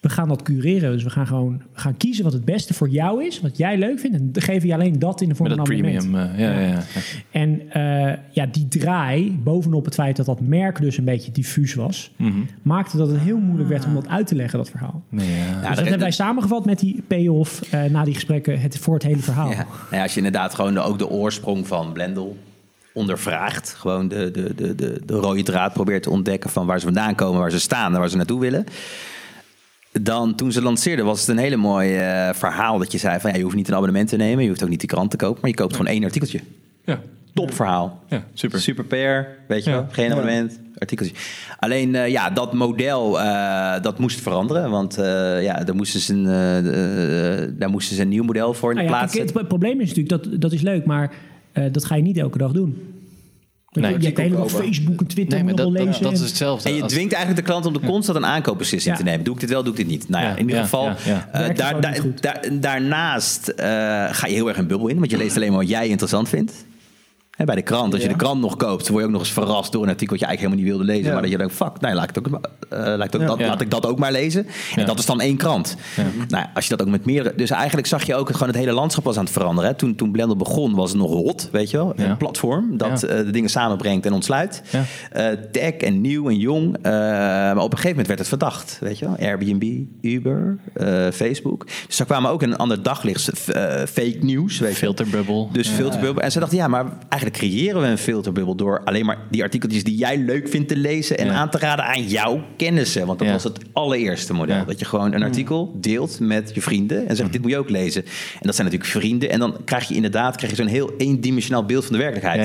We gaan dat cureren. Dus we gaan gewoon gaan kiezen wat het beste voor jou is, wat jij leuk vindt. En dan geven je alleen dat in de vorm van een premium. Uh, ja, ja. Ja, En uh, ja, die draai, bovenop het feit dat dat merk dus een beetje diffuus was, mm -hmm. maakte dat het heel moeilijk werd om dat uit te leggen, dat verhaal. Nee, ja. Dus dat hebben wij samengevat met die payoff uh, na die gesprekken het, voor het hele verhaal. Ja. Nou als je inderdaad gewoon de, ook de oorsprong van Blendel ondervraagt, gewoon de, de, de, de, de rode draad probeert te ontdekken van waar ze vandaan komen, waar ze staan en waar ze naartoe willen dan toen ze lanceerden was het een hele mooi uh, verhaal dat je zei van ja, je hoeft niet een abonnement te nemen, je hoeft ook niet de krant te kopen, maar je koopt gewoon één artikeltje. Ja. Top verhaal. Ja, super. Super pair, weet je wel. Geen abonnement, artikeltje. Alleen uh, ja, dat model, uh, dat moest veranderen. Want ja, daar moesten, ze een, daar moesten ze een nieuw model voor in nou ja, plaatsen. Het probleem is natuurlijk, dat, dat is leuk, maar dat ga je niet elke dag doen. Nee, je, hebt op Facebook en Twitter nee, dat, lezen. Dat, is hetzelfde. En je dwingt eigenlijk de klant om de constant een aankoopbeslissing te nemen. Doe ik dit wel, doe ik dit niet? Nou ja, in ieder geval. Uh, daar, daar, daarnaast uh, ga je heel erg een bubbel in. Want je leest alleen maar wat jij interessant vindt. Bij de krant, als je de krant nog koopt, word je ook nog eens verrast door een artikel dat je eigenlijk helemaal niet wilde lezen. Maar dat je denkt, fuck, nee, laat, ik ook, uh, laat, ik ook, dat, laat ik dat ook maar lezen. En dat is dan één krant. Nou, als je dat ook met meerdere... Dus eigenlijk zag je ook gewoon het hele landschap was aan het veranderen. Hè. Toen, toen Blender begon was het nog hot, weet je wel. Een platform dat uh, de dingen samenbrengt en ontsluit. Uh, tech en nieuw en jong. maar op een gegeven moment werd het verdacht, weet je wel. Airbnb, Uber, Facebook. Dus daar kwamen ook een ander daglicht, fake nieuws. Filterbubbel. Dus filterbubbel. En ze dachten, ja, maar eigenlijk creëren we een filterbubbel door alleen maar die artikeltjes die jij leuk vindt te lezen en aan te raden aan jouw kennissen. Want dat was het allereerste model. Dat je gewoon een artikel deelt met je vrienden en zegt: Dit moet je ook lezen. En dat zijn natuurlijk vrienden. En dan krijg je inderdaad krijg je zo'n heel eendimensionaal beeld van de werkelijkheid.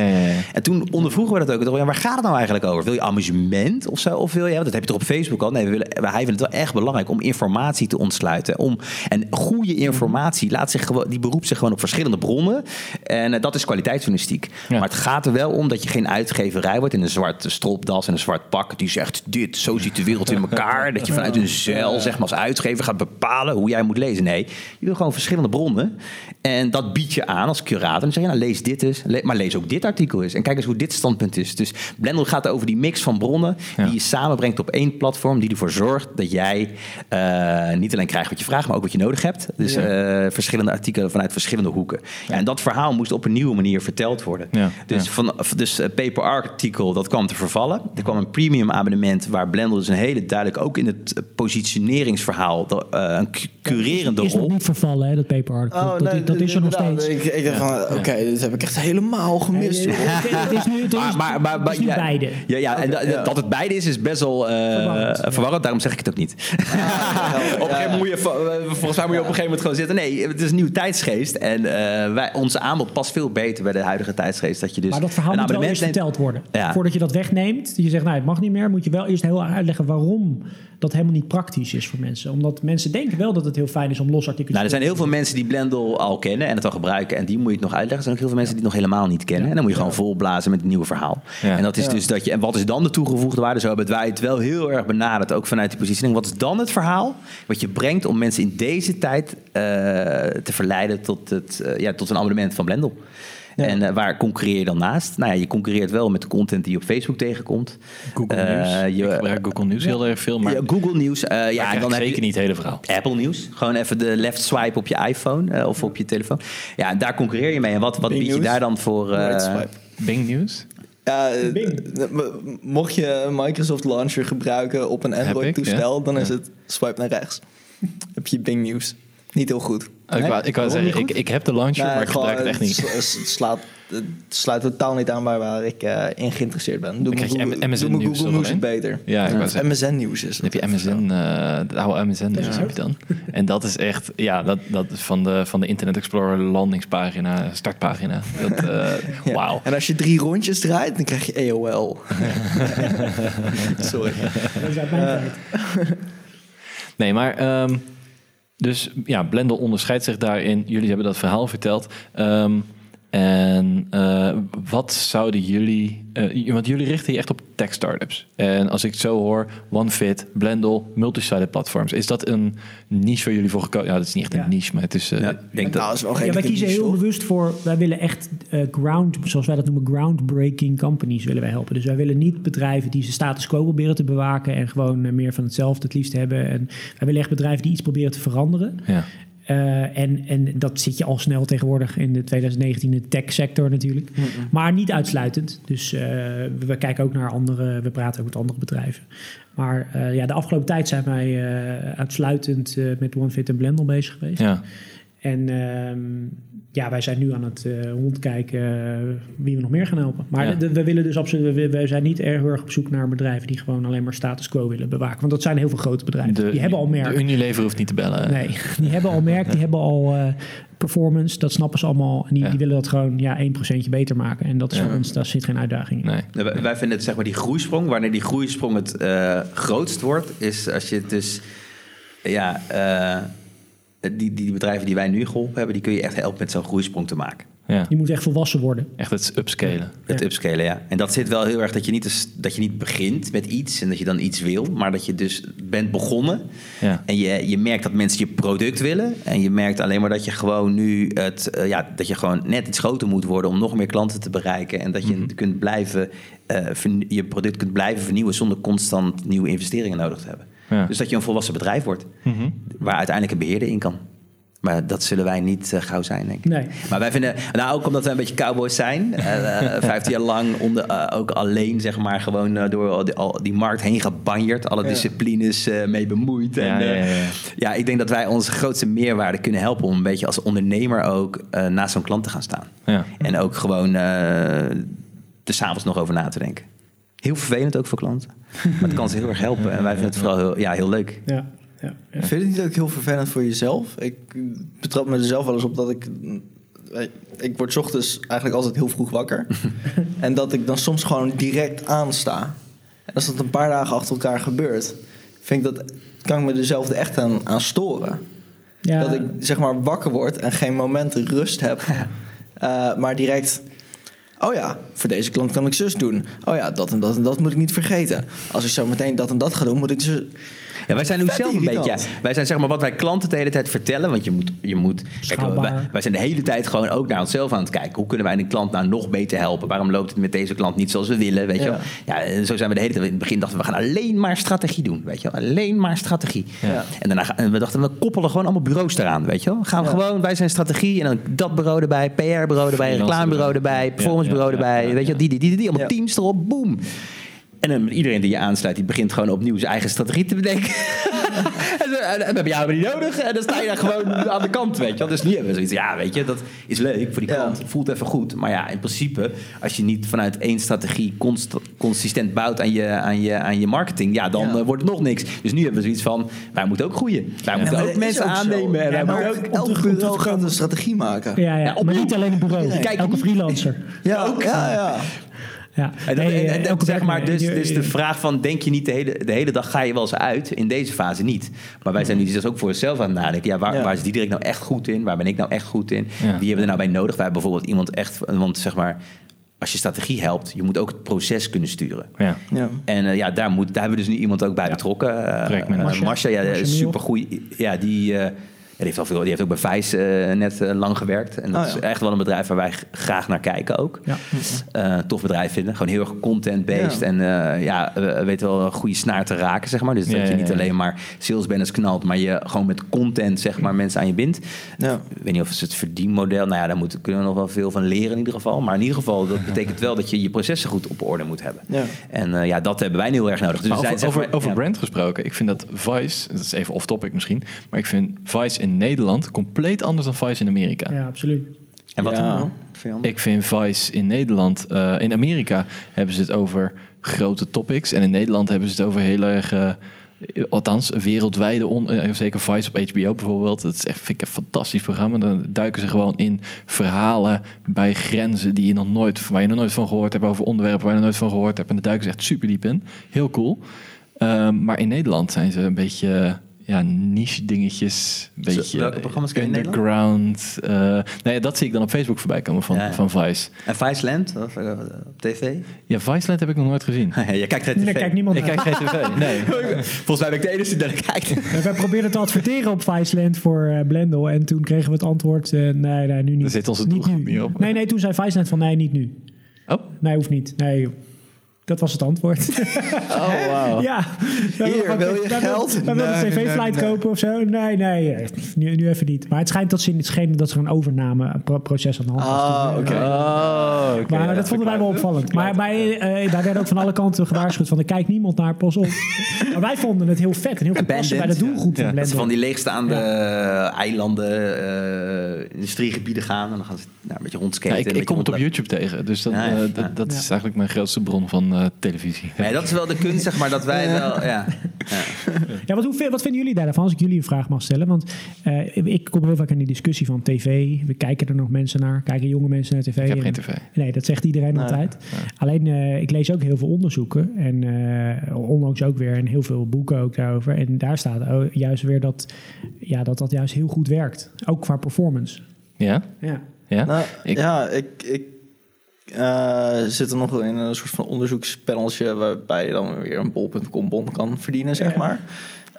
En toen ondervroegen we dat ook. Ja, waar gaat het nou eigenlijk over? Wil je amusement of zo? Of wil je, dat heb je toch op Facebook al? Nee, we willen, hij vindt het wel echt belangrijk om informatie te ontsluiten. Om, en goede informatie laat zich gewoon, die beroept zich gewoon op verschillende bronnen. En uh, dat is kwaliteitsjournalistiek. Maar het gaat er wel om dat je geen uitgeverij wordt in een zwarte stropdas en een zwart pak. Die zegt dit, zo ziet de wereld in elkaar. Dat je vanuit een zeil, zeg maar als uitgever, gaat bepalen hoe jij moet lezen. Nee, je wil gewoon verschillende bronnen. En dat bied je aan als curator. En dan zeg je, nou lees dit eens, maar lees ook dit artikel eens. En kijk eens hoe dit standpunt is. Dus Blender gaat over die mix van bronnen die je samenbrengt op één platform. Die ervoor zorgt dat jij uh, niet alleen krijgt wat je vraagt, maar ook wat je nodig hebt. Dus uh, verschillende artikelen vanuit verschillende hoeken. Ja, en dat verhaal moest op een nieuwe manier verteld worden. Ja. Dus, van, dus uh, paper artikel, dat kwam te vervallen. Er kwam een premium abonnement waar Blender dus een hele duidelijk, ook in het positioneringsverhaal, uh, een curerende rol. is nog niet vervallen, hè, dat paper artikel. Oh, dat, nee, dat, is er nog steeds. Ik, ik dacht van, oké, okay, dit heb ik echt helemaal gemist. Nee, het is nu, het is, maar, maar, maar, ja, beide. Ja, ja, en dat, dat het beide is, is best wel uh, verwarrend, verwarrend, daarom zeg ik het ook niet. op een gegeven moment moet je, volgens mij moet je op een gegeven moment gewoon zitten. Nee, het is een nieuwe tijdsgeest en uh, wij, onze aanbod past veel beter bij de huidige tijdsgeest. Dat je dus maar dat verhaal moet wel eerst verteld worden. Voordat je dat wegneemt, je zegt, nou, het mag niet meer, moet je wel eerst heel uitleggen waarom dat helemaal niet praktisch is voor mensen. Omdat mensen denken wel dat het heel fijn is om los artikelen nou, Er zijn heel veel mensen die Blendel al kennen en het al gebruiken. En die moet je het nog uitleggen. Er zijn ook heel veel mensen die het nog helemaal niet kennen. En dan moet je gewoon volblazen met het nieuwe verhaal. En dat is dus dat je. En wat is dan de toegevoegde waarde? Zo hebben wij het wel heel erg benaderd, ook vanuit die positioning. Wat is dan het verhaal wat je brengt om mensen in deze tijd uh, te verleiden tot, het, uh, ja, tot een abonnement van Blendel? En uh, waar concurreer je dan naast? Nou ja, je concurreert wel met de content die je op Facebook tegenkomt. Google uh, Nieuws. Je, ik gebruik Google Nieuws heel erg veel. Maar ja, Google Nieuws. Uh, ja, dan zeker je, niet het hele verhaal. Apple Nieuws. Gewoon even de left swipe op je iPhone of op je telefoon. Ja, daar concurreer je mee. En wat, wat bied je daar dan voor? right swipe. Bing Nieuws? Ja, mocht je een Microsoft Launcher gebruiken op een Android-toestel, ja. dan is het swipe naar rechts. heb je Bing Nieuws. Niet heel goed. Ik, wou, ik wou zeggen, ik, ik heb de launcher, maar ik gebruik het echt niet. Het slaat, het sluit totaal niet aan bij waar ik uh, in geïnteresseerd ben. Doe me Google, MSN doe Google Nieuws het beter. Ja, ik ja. MSN Nieuws is het. heb je MSN, uh, de oude MSN Nieuws heb je dan. En dat is echt, ja, dat, dat is van de, van de Internet Explorer landingspagina, startpagina. Dat, uh, ja. Wauw. En als je drie rondjes draait, dan krijg je AOL. Sorry. Dat is uit mijn tijd. Nee, maar... Um, dus ja, Blendel onderscheidt zich daarin. Jullie hebben dat verhaal verteld. Um, en uh, wat zouden jullie... Uh, want jullie richten je echt op tech startups. En als ik het zo hoor, OneFit, Blendel, multi-sided platforms. Is dat een niche waar jullie voor gekozen? Ja, dat is niet echt een niche, maar het is... Uh, ja, denk dat, nou, is wel geen ja, wij kiezen heel bewust voor... Wij willen echt ground, zoals wij dat noemen, groundbreaking companies willen wij helpen. Dus wij willen niet bedrijven die ze status quo proberen te bewaken... en gewoon meer van hetzelfde het liefst hebben. En wij willen echt bedrijven die iets proberen te veranderen. Ja. Uh, en, en dat zit je al snel tegenwoordig in de 2019 de tech sector natuurlijk. Maar niet uitsluitend. Dus uh, we kijken ook naar andere, we praten ook met andere bedrijven. Maar uh, ja, de afgelopen tijd zijn wij uitsluitend met OneFit en Blendel bezig geweest. Ja. En um, ja, wij zijn nu aan het uh, rondkijken uh, wie we nog meer gaan helpen. Maar we willen dus absoluut, we, we, zijn niet erg erg op zoek naar bedrijven die gewoon alleen maar status quo willen bewaken. Want dat zijn heel veel grote bedrijven. De, die hebben al merk. De Unilever hoeft niet te bellen. Nee, die hebben al merk, die hebben al uh, performance. Dat snappen ze allemaal. En die, die willen dat gewoon ja, 1% beter maken. En dat is voor ons, daar zit geen uitdaging in. Nee. Wij, wij vinden het zeg maar die groeisprong, wanneer die groeisprong het grootst wordt, is als je het dus ja die, die bedrijven die wij nu geholpen hebben, die kun je echt helpen met zo'n groeisprong te maken. Ja. Die moet echt volwassen worden. Echt het upscalen. Het upscalen, ja. En dat zit wel heel erg dat je, niet, dat je niet begint met iets en dat je dan iets wil, maar dat je dus bent begonnen. Ja. En je, je merkt dat mensen je product willen. En je merkt alleen maar dat je gewoon nu het, uh, ja, dat je gewoon net iets groter moet worden om nog meer klanten te bereiken. En dat je mm kunt blijven, uh, je product kunt blijven vernieuwen zonder constant nieuwe investeringen nodig te hebben. Ja. Dus dat je een volwassen bedrijf wordt, mm -hmm. waar uiteindelijk een beheerder in kan. Maar dat zullen wij niet uh, gauw zijn, denk ik. Nee. Maar wij vinden, nou ook omdat wij een beetje cowboys zijn, uh, uh, jaar lang onder, uh, ook alleen, zeg maar, gewoon door die, al die markt heen gebanjerd, alle disciplines mee bemoeid. En, ja, ja, ja, ja, ik denk dat wij onze grootste meerwaarde kunnen helpen om een beetje als ondernemer ook naast zo'n klant te gaan staan. Ja. En ook gewoon er s'avonds nog over na te denken. Heel vervelend ook voor klanten. Maar het kan ze heel erg helpen. En wij vinden het vooral heel, ja, heel leuk. Ja ja, Vind je het niet ook heel vervelend voor jezelf? Ik betrap me er zelf wel eens op dat ik... Ik word ochtends eigenlijk altijd heel vroeg wakker. en dat ik dan soms gewoon direct aansta. En als dat een paar dagen achter elkaar gebeurt... Vind ik dat, kan ik me er zelf echt aan, aan storen. Ja. Dat ik zeg maar wakker word en geen momenten rust heb. uh, maar direct... Oh ja, voor deze klant kan ik zus doen. Oh ja, dat en dat en dat moet ik niet vergeten. Als ik zo meteen dat en dat ga doen, moet ik zus... Ja, wij zijn nu zelf een beetje. Wij zijn zeg maar wat wij klanten de hele tijd vertellen. Want je moet. Je moet kijk, wij, wij, zijn de hele tijd gewoon ook naar onszelf aan het kijken. Hoe kunnen wij de klant nou nog beter helpen? Waarom loopt het met deze klant niet zoals we willen? Weet je Ja, zo zijn we de hele tijd. In het begin dachten we, we gaan alleen maar strategie doen. Weet je Alleen maar strategie. En daarna en we dachten, we koppelen gewoon allemaal bureaus eraan. Weet je wel? Gaan we gewoon, wij zijn strategie. En dan dat bureau erbij, PR-bureau erbij, reclamebureau erbij, performancebureau erbij. Weet je Die, die, die, die, allemaal teams erop. Boom. En dan iedereen die je aansluit, die begint gewoon opnieuw zijn eigen strategie te bedenken. en dan heb je jou niet nodig. En dan sta je daar gewoon aan de kant, weet je. Dus nu hebben we zoiets, ja, weet je, dat is leuk voor die klant. Voelt even goed. Maar ja, in principe, als je niet vanuit één strategie consistent bouwt aan je, aan je, aan je marketing, ja, dan eh, wordt het nog niks. Dus nu hebben we zoiets van, wij moeten ook groeien. Wij moeten ook mensen aannemen. En wij moeten ook elk bureau gaat een strategie maken. Ja, ja. maar niet alleen een bureau. Kijk, elke freelancer. Ja, ook. Ja, ja. Ja. En, en, zeg maar, dus, dus de vraag van, denk je niet de hele, de hele dag ga je wel eens uit? In deze fase niet. Maar wij zijn nu dus ook voor onszelf aan het nadenken. Ja, waar, waar is die direct nou echt goed in? Waar ben ik nou echt goed in? Wie hebben we er nou bij nodig? Wij hebben bijvoorbeeld iemand echt, want zeg maar, als je strategie helpt, je moet ook het proces kunnen sturen. Ja. ja. En uh, ja, daar, moet, daar hebben we dus nu iemand ook bij betrokken. Uh, Marcia, ja, super goed. Ja, die, uh, die heeft, al veel, die heeft ook bij Vijs uh, net uh, lang gewerkt. En dat oh, ja. is echt wel een bedrijf waar wij graag naar kijken ook. Ja. Uh, tof bedrijf vinden. Gewoon heel erg content-based. Ja. En ja, we weten wel een goede snaar te raken, zeg maar. Dus dat je niet alleen maar sales banners knalt, maar je gewoon met content, zeg maar, mensen aan je bindt. Ik weet niet of het het verdienmodel... Nou ja, daar moet, kunnen we nog wel veel van leren in ieder geval. Maar in ieder geval, dat betekent wel dat je je processen goed op orde moet hebben. En ja, dat hebben wij heel erg nodig. Dus over, zijn, over, over brand gesproken. Ik vind dat Vice, dat is even off-topic misschien, maar ik vind Vice in Nederland compleet anders dan Vice in Amerika. Ja, absoluut. En wat ja. dan? Ik vind Vice in Nederland, uh, in Amerika hebben ze het over grote topics. En in Nederland hebben ze het over heel erg, uh, althans, wereldwijde, on, uh, zeker Vice op HBO bijvoorbeeld. Dat is echt, vind ik een fantastisch programma. Dan duiken ze gewoon in verhalen bij grenzen die je nog nooit, waar je nog nooit van gehoord hebt, over onderwerpen waar je nog nooit van gehoord hebt. En de duiken ze echt super diep in. Heel cool. Um, maar in Nederland zijn ze een beetje ja, niche dingetjes. Een beetje welke programma's ken je underground. Uh, nou ja, dat zie ik dan op Facebook voorbij komen van, van Vice. En Viceland of, uh, op tv? Ja, Viceland heb ik nog nooit gezien. je kijkt geen tv. Nee, kijkt niemand ik kijk geen tv. Nee. Volgens mij ben ik de enige die naar kijkt. Wij probeerden te adverteren op Viceland voor uh, Blendel. En toen kregen we het antwoord: nee, nee, nu niet. Daar zit onze niet nu. niet op. Nee, nee, toen zei Viceland van nee, niet nu. Oh? Nee, hoeft niet. Nee, dat was het antwoord. Oh, wow. ja. Hier, wil je geld? We willen een tv-flight kopen of zo. Nee, nee, nu, nu even niet. Maar het schijnt dat ze, het scheen dat er een overnameproces aan de hand was. Oh, oké. Oh, okay. Maar dat vonden wij wel opvallend. Maar bij, uh, daar werd ook van alle kanten gewaarschuwd van... er kijkt niemand naar, pas op. maar wij vonden het heel vet en heel goed passen bij de doelgroep ja. van Dat ze van die leegstaande ja. eilanden, uh, industriegebieden gaan... en dan gaan ze nou, een beetje rondskaten. Ja, ik, ik kom het op YouTube tegen. Dus dat, uh, dat, dat is eigenlijk mijn grootste bron van uh, televisie. Nee, dat is wel de kunst, zeg maar, dat wij wel... Ja, ja. ja wat, hoe, wat vinden jullie daarvan, als ik jullie een vraag mag stellen? Want uh, ik kom heel vaak in die discussie van tv. We kijken er nog mensen naar. Kijken jonge mensen naar tv. Ik heb en, geen tv. Nee, dat zegt iedereen nee, altijd. Nee. Alleen, uh, ik lees ook heel veel onderzoeken. En uh, onlangs ook weer. En heel veel boeken ook daarover. En daar staat juist weer dat, ja, dat dat juist heel goed werkt. Ook qua performance. Ja? Ja. Ja, nou, ik, ja, ik, ik uh, zit er nog in een soort van onderzoekspaneltje waarbij je dan weer een bol.com bon kan verdienen, zeg maar.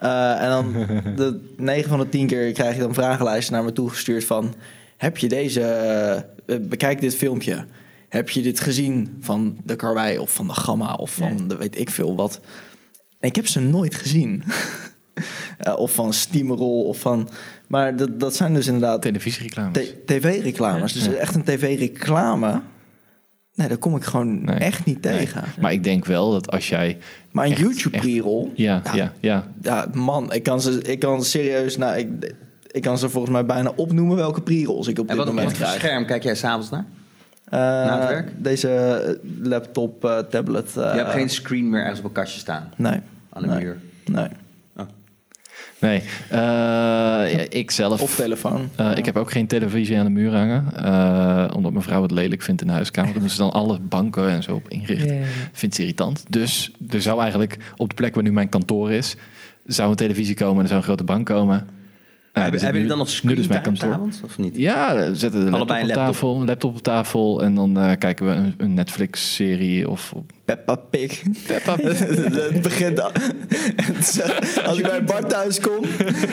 Uh, en dan de 9 van de 10 keer krijg je dan vragenlijsten naar me toegestuurd van... Heb je deze... Uh, bekijk dit filmpje. Heb je dit gezien van de Karwei of van de Gamma of van de weet ik veel wat? ik heb ze nooit gezien. uh, of van Steamroll of van... Maar dat, dat zijn dus inderdaad... Televisiereclames. TV-reclames. Dus echt een tv-reclame... Nee, daar kom ik gewoon echt niet tegen. Maar ik denk wel dat als jij... Maar een YouTube-pre-roll... Ja, ja, ja, ja. man, ik kan ze, ik kan serieus... Nou, ik, ik kan ze volgens mij bijna opnoemen welke pre-rolls ik op dit moment krijg. En wat scherm kijk jij s'avonds naar? Uh, Na het werk? Deze laptop, uh, tablet. Uh, je hebt geen screen meer ergens op een kastje staan? Nee. Aan de nee. muur? Nee. Nee, uh, ik zelf. Of telefoon. Uh, ik heb ook geen televisie aan de muur hangen. Uh, omdat mijn vrouw het lelijk vindt in de huiskamer. Dan moeten ze dan alle banken en zo op inrichten. Yeah. Vindt ze irritant. Dus er zou eigenlijk op de plek waar nu mijn kantoor is. zou een televisie komen en er zou een grote bank komen. Nou, hebben jullie dan nog screen dus mijn kantoor. of niet? Ja, we zetten de laptop op tafel, een laptop op tafel en dan uh, kijken we een, een Netflix-serie of Peppa Pig. Peppa Pig. het begint als ik bij Bart thuis kom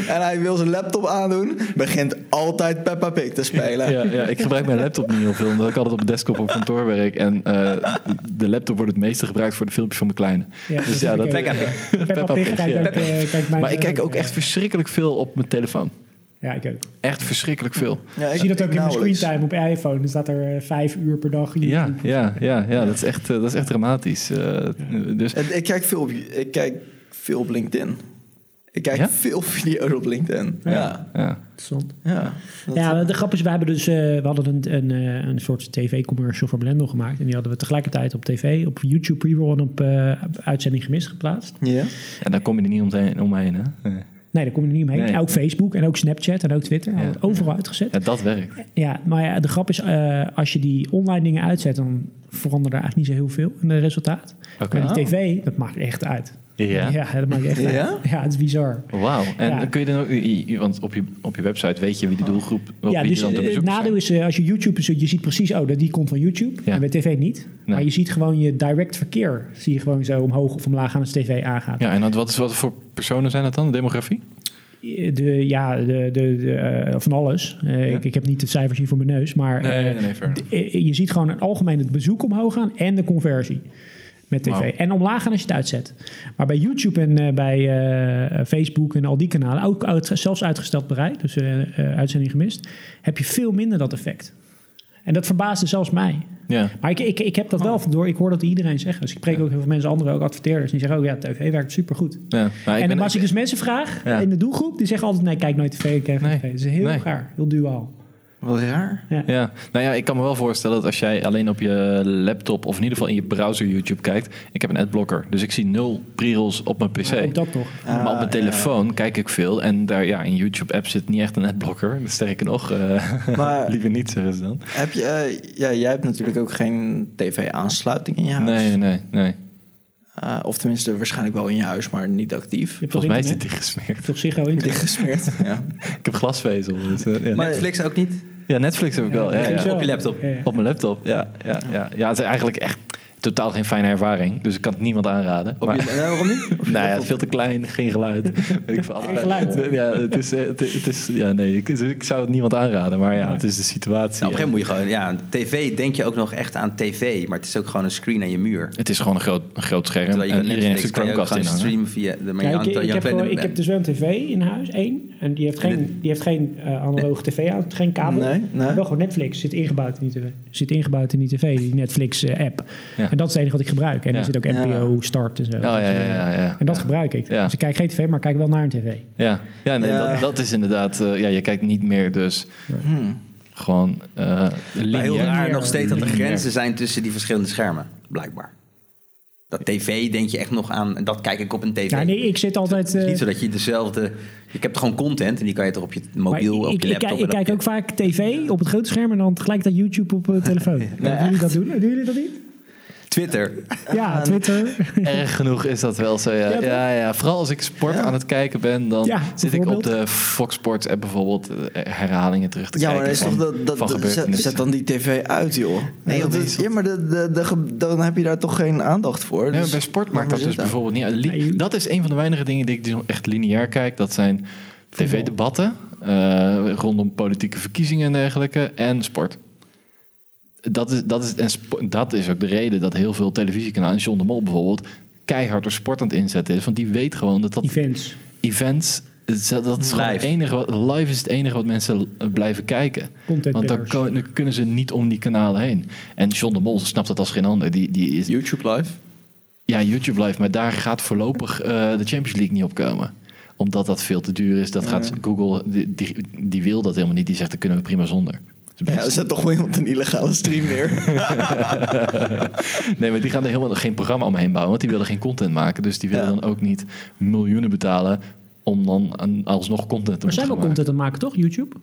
en hij wil zijn laptop aandoen, begint altijd Peppa Pig te spelen. Ja, ja ik gebruik mijn laptop niet heel veel, omdat ik altijd op desktop op kantoor werk en uh, de laptop wordt het meeste gebruikt voor de filmpjes van mijn kleine. Ja, dus ja, dat Peppa Pig. Peppa Pig. Kijk, uh, maar ik kijk ook echt verschrikkelijk veel op mijn telefoon. Ja, ik ook. Echt verschrikkelijk veel. Ja, ik zie dat ook in mijn screentime op iPhone. Er staat er uh, vijf uur per dag in. Ja, ja, ja, ja, dat is echt, uh, dat is echt dramatisch. Uh, dus. En ik, kijk veel op, ik kijk veel op LinkedIn. Ik kijk ja? veel video's op LinkedIn. Ja. Ja. ja. ja. ja de grap is, we hebben dus we hadden een, een, een soort tv-commercial voor Blender gemaakt. En die hadden we tegelijkertijd op tv, op YouTube pre-roll en op uitzending gemist geplaatst. Ja. En daar kom je er niet omheen, omheen hè? Nee. Nee, daar kom je niet omheen. Nee. Ook Facebook en ook Snapchat en ook Twitter. Ja. Overal uitgezet. Ja, dat werkt. Ja, maar ja, de grap is, uh, als je die online dingen uitzet, dan verandert er eigenlijk niet zo heel veel in het resultaat. Okay. Maar die tv, dat maakt echt uit. Ja? Ja, dat maakt echt uit. Ja? Ja, het is bizar. Wauw. En ja. kun je dan ook, want op je, op je website weet je wie de doelgroep op Ja, dus het nadeel is, als je YouTube je ziet precies, oh, die komt van YouTube. Ja. En bij tv niet. Nee. Maar je ziet gewoon je direct verkeer, zie je gewoon zo omhoog of omlaag aan als tv aangaat. Ja, en wat, is, wat voor personen zijn dat dan, de demografie? De, ja, de, de, de uh, van alles. Uh, ja. ik, ik, heb niet de cijfers hier voor mijn neus. Maar nee, nee, nee, de, je ziet gewoon algemeen het bezoek omhoog gaan en de conversie met tv. Wow. En omlaag gaan als je het uitzet. Maar bij YouTube en uh, bij Facebook en al die kanalen, ook uit, zelfs uitgesteld bereid, dus uitzending gemist, heb je veel minder dat effect. En dat verbaasde zelfs mij. Ja. Maar ik, ik, ik heb dat wel door. Ik hoor dat iedereen zeggen. Dus ik preek ook heel veel mensen, anderen ook adverteerders. Die zeggen ook, ja, tv werkt supergoed. Ja. en ben, als ik dus mensen vraag ja. in de doelgroep, die zeggen altijd, nee, kijk nooit tv, kijk nee. tv. Dat is heel nee. raar, heel duaal. Wat raar. Ja. ja, nou ja, ik kan me wel voorstellen dat als jij alleen op je laptop of in ieder geval in je browser YouTube kijkt. Ik heb een adblocker, dus ik zie nul pre-rolls op mijn PC. Ja, dat toch. Ah, maar op mijn telefoon ja. kijk ik veel en daar ja, in YouTube app zit niet echt een adblocker. Dus sterker nog, uh, maar, liever niet zeggen ze dan. Heb je, uh, ja, jij hebt natuurlijk ook geen tv-aansluiting in je huis. Nee, nee, nee. Uh, of tenminste, waarschijnlijk wel in je huis, maar niet actief. Volgens mij is het dichtgesmeerd. Toch zich al Dichtgesmeerd, ja. ik heb glasvezel. Dus, uh, ja. Maar Netflix ook niet? Ja, Netflix heb ik wel. Ja, ja. Op je laptop? Op mijn laptop, ja. Ja, ja. ja, het is eigenlijk echt totaal geen fijne ervaring. Dus ik kan het niemand aanraden. Maar, je, nou, waarom niet? nou ja, het is veel te klein, geen geluid. ik geen geluid? Ja, het is, het, het is, ja, nee, ik, ik, zou het niemand aanraden. Maar ja, het is de situatie. Nou, op een gegeven moment moet je gewoon... Ja, tv denk je ook nog echt aan tv. Maar het is ook gewoon een screen aan je muur. Het is gewoon een groot, een groot scherm. Je en iedereen heeft een Chromecast in streamen via... De, maar ja, ik, ik, heb, ik heb dus wel een tv in huis, één. En die heeft geen, die heeft geen uh, analoge tv aan, geen kabel. Nee, nee. Wel gewoon Netflix zit ingebouwd in die tv. Zit ingebouwd in die tv, die Netflix-app. Uh, en dat is het enige wat ik gebruik. En ja. er zit ook NPO ja. Start en zo. Oh, ja, ja, ja, En dat gebruik ik. Dus ik kijk geen tv, maar ik kijk wel naar een tv. Ja, ja, nee, dat, dat, is inderdaad... Uh, ja, je kijkt niet meer dus... Hmm. Gewoon uh, heel raar nog steeds dat er grenzen zijn tussen die verschillende schermen, blijkbaar. Dat tv denk je echt nog aan, en dat kijk ik op een tv. Ja, nee, ik zit altijd... Het is niet zo dat je dezelfde... Ik heb gewoon content en die kan je toch op je mobiel, op je laptop... Ik, ik, ik kijk ook vaak tv op het grote scherm en dan tegelijkertijd YouTube op uh, telefoon. nee, jullie dat doen? Doen jullie dat niet? Twitter. Ja, Twitter. Erg genoeg is dat wel zo, ja. Ja, ja, Vooral als ik sport aan het kijken ben, dan zit ik op de Fox Sports app bijvoorbeeld eh, herhalingen terug te ja, kijken. Ja, maar is toch dat, dat, zet, zet, dan die tv uit, joh. Nee, dat is, ja, maar de, de, de, dan heb je daar toch geen aandacht voor. Dus bij sport maakt dat dus bijvoorbeeld niet uit. Dat is een van de weinige dingen die ik echt lineair kijk. Dat zijn tv-debatten uh, rondom politieke verkiezingen en dergelijke en sport dat is, dat, is, en dat is ook de reden dat heel veel televisiekanalen, John de Mol bijvoorbeeld, keihard door sport aan het inzetten is. Want die weet gewoon dat dat... Events. Events, dat is gewoon het enige, live is het enige wat mensen blijven kijken. Content Want dan, kunnen ze niet om die kanalen heen. En John de Mol snapt dat als geen ander. Die, die is, YouTube live? Ja, YouTube live. Maar daar gaat voorlopig uh, de Champions League niet op komen omdat dat veel te duur is. Dat gaat Google, die, die, die, wil dat helemaal niet. Die zegt, dat kunnen we prima zonder. Ja, er zet toch wel iemand een illegale stream neer. nee, maar die gaan er helemaal geen programma omheen bouwen, want die willen geen content maken. Dus die willen dan ook niet miljoenen betalen om dan alsnog content te maken. Maar zijn wel content te maken, toch? YouTube?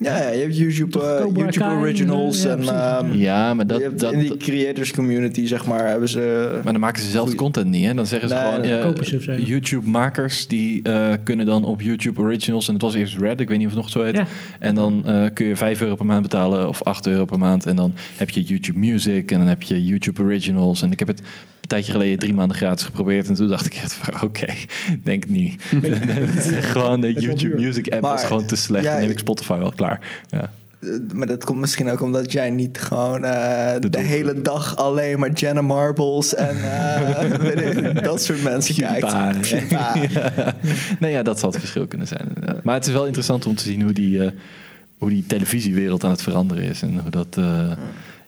Ja, ja, je hebt YouTube, uh, YouTube Originals ja, en um, ja, maar dat, dat, in die creators community zeg maar hebben ze. Maar dan maken ze zelf de content niet, hè? Dan zeggen ze gewoon uh, YouTube makers die uh, kunnen dan op YouTube Originals en het was eerst Red, ik weet niet of het nog zo heet. Ja. En dan kun je 5 euro per maand betalen of 8 euro per maand en dan heb je YouTube Music en dan heb je YouTube Originals en ik heb het een tijdje geleden drie maanden gratis geprobeerd en toen dacht ik echt van oké, okay, denk niet. gewoon de YouTube Music app was gewoon te slecht. dan neem ik Spotify wel klaar. Ja. Eh, maar dat komt misschien ook omdat jij niet gewoon uh, de, hele dag alleen maar Jenna Marbles en uh, dat soort mensen kijkt. Ja. nee, ja, dat zal het verschil kunnen zijn. Maar het is wel interessant om te zien hoe die, uh, hoe die televisiewereld aan het veranderen is en hoe dat,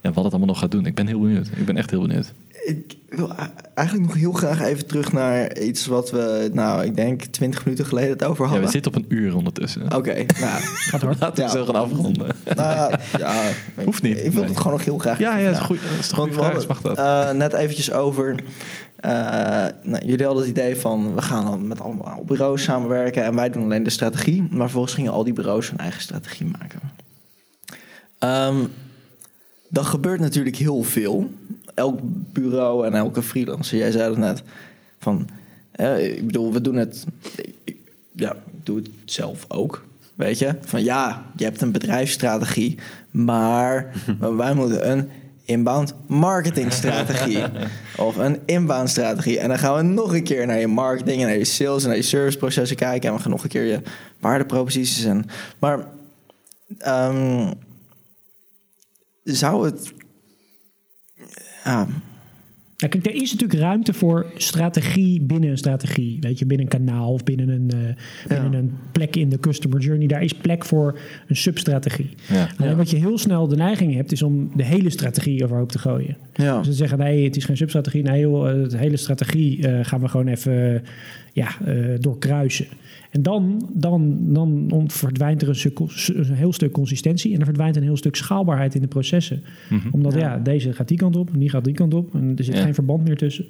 ja, wat het allemaal nog gaat doen. Ik ben heel benieuwd. Ik ben echt heel benieuwd ik wil eigenlijk nog heel graag even terug naar iets wat we, nou, ik denk 20 minuten geleden het over hadden. Ja, we zitten op een uur ondertussen. Oké, okay, nou, gaat hard. Laten we zo gaan afronden. Nou, ja, Hoeft niet. Ik, wil het gewoon nog heel graag. Ja, ja, dat is goed. Dat is goed vraag, mag dat. Uh, net eventjes over. Uh, nou, jullie hadden het idee van we gaan met allemaal bureaus samenwerken en wij doen alleen de strategie. Maar vervolgens gingen al die bureaus hun eigen strategie maken. Um, dan gebeurt natuurlijk heel veel elk bureau en elke freelancer, jij zei het net, van, ik bedoel, we doen het, ja, ik doe het zelf ook. Weet je, van ja, je hebt een bedrijfsstrategie, maar wij moeten een inbound marketingstrategie of een inbound strategie. En dan gaan we nog een keer naar je marketing en naar je sales en naar je serviceprocessen kijken. En we gaan nog een keer je waardeproposities en. Maar um, zou het ja. kijk, er is natuurlijk ruimte voor strategie binnen een strategie. Weet je, binnen een kanaal of binnen een, uh, binnen een plek in de customer journey. Daar is plek voor een substrategie. Ja. Alleen wat je heel snel de neiging hebt, is om de hele strategie overhoop te gooien. Dus dan zeggen, nee, het is geen substrategie. Nee, joh, de hele strategie uh, gaan we gewoon even ja, uh, doorkruisen. En dan, dan, dan verdwijnt er een, een, heel stuk consistentie en er verdwijnt een heel stuk schaalbaarheid in de processen. Mhm. Omdat ja. deze gaat die kant op en die gaat die kant op en er zit geen verband meer tussen.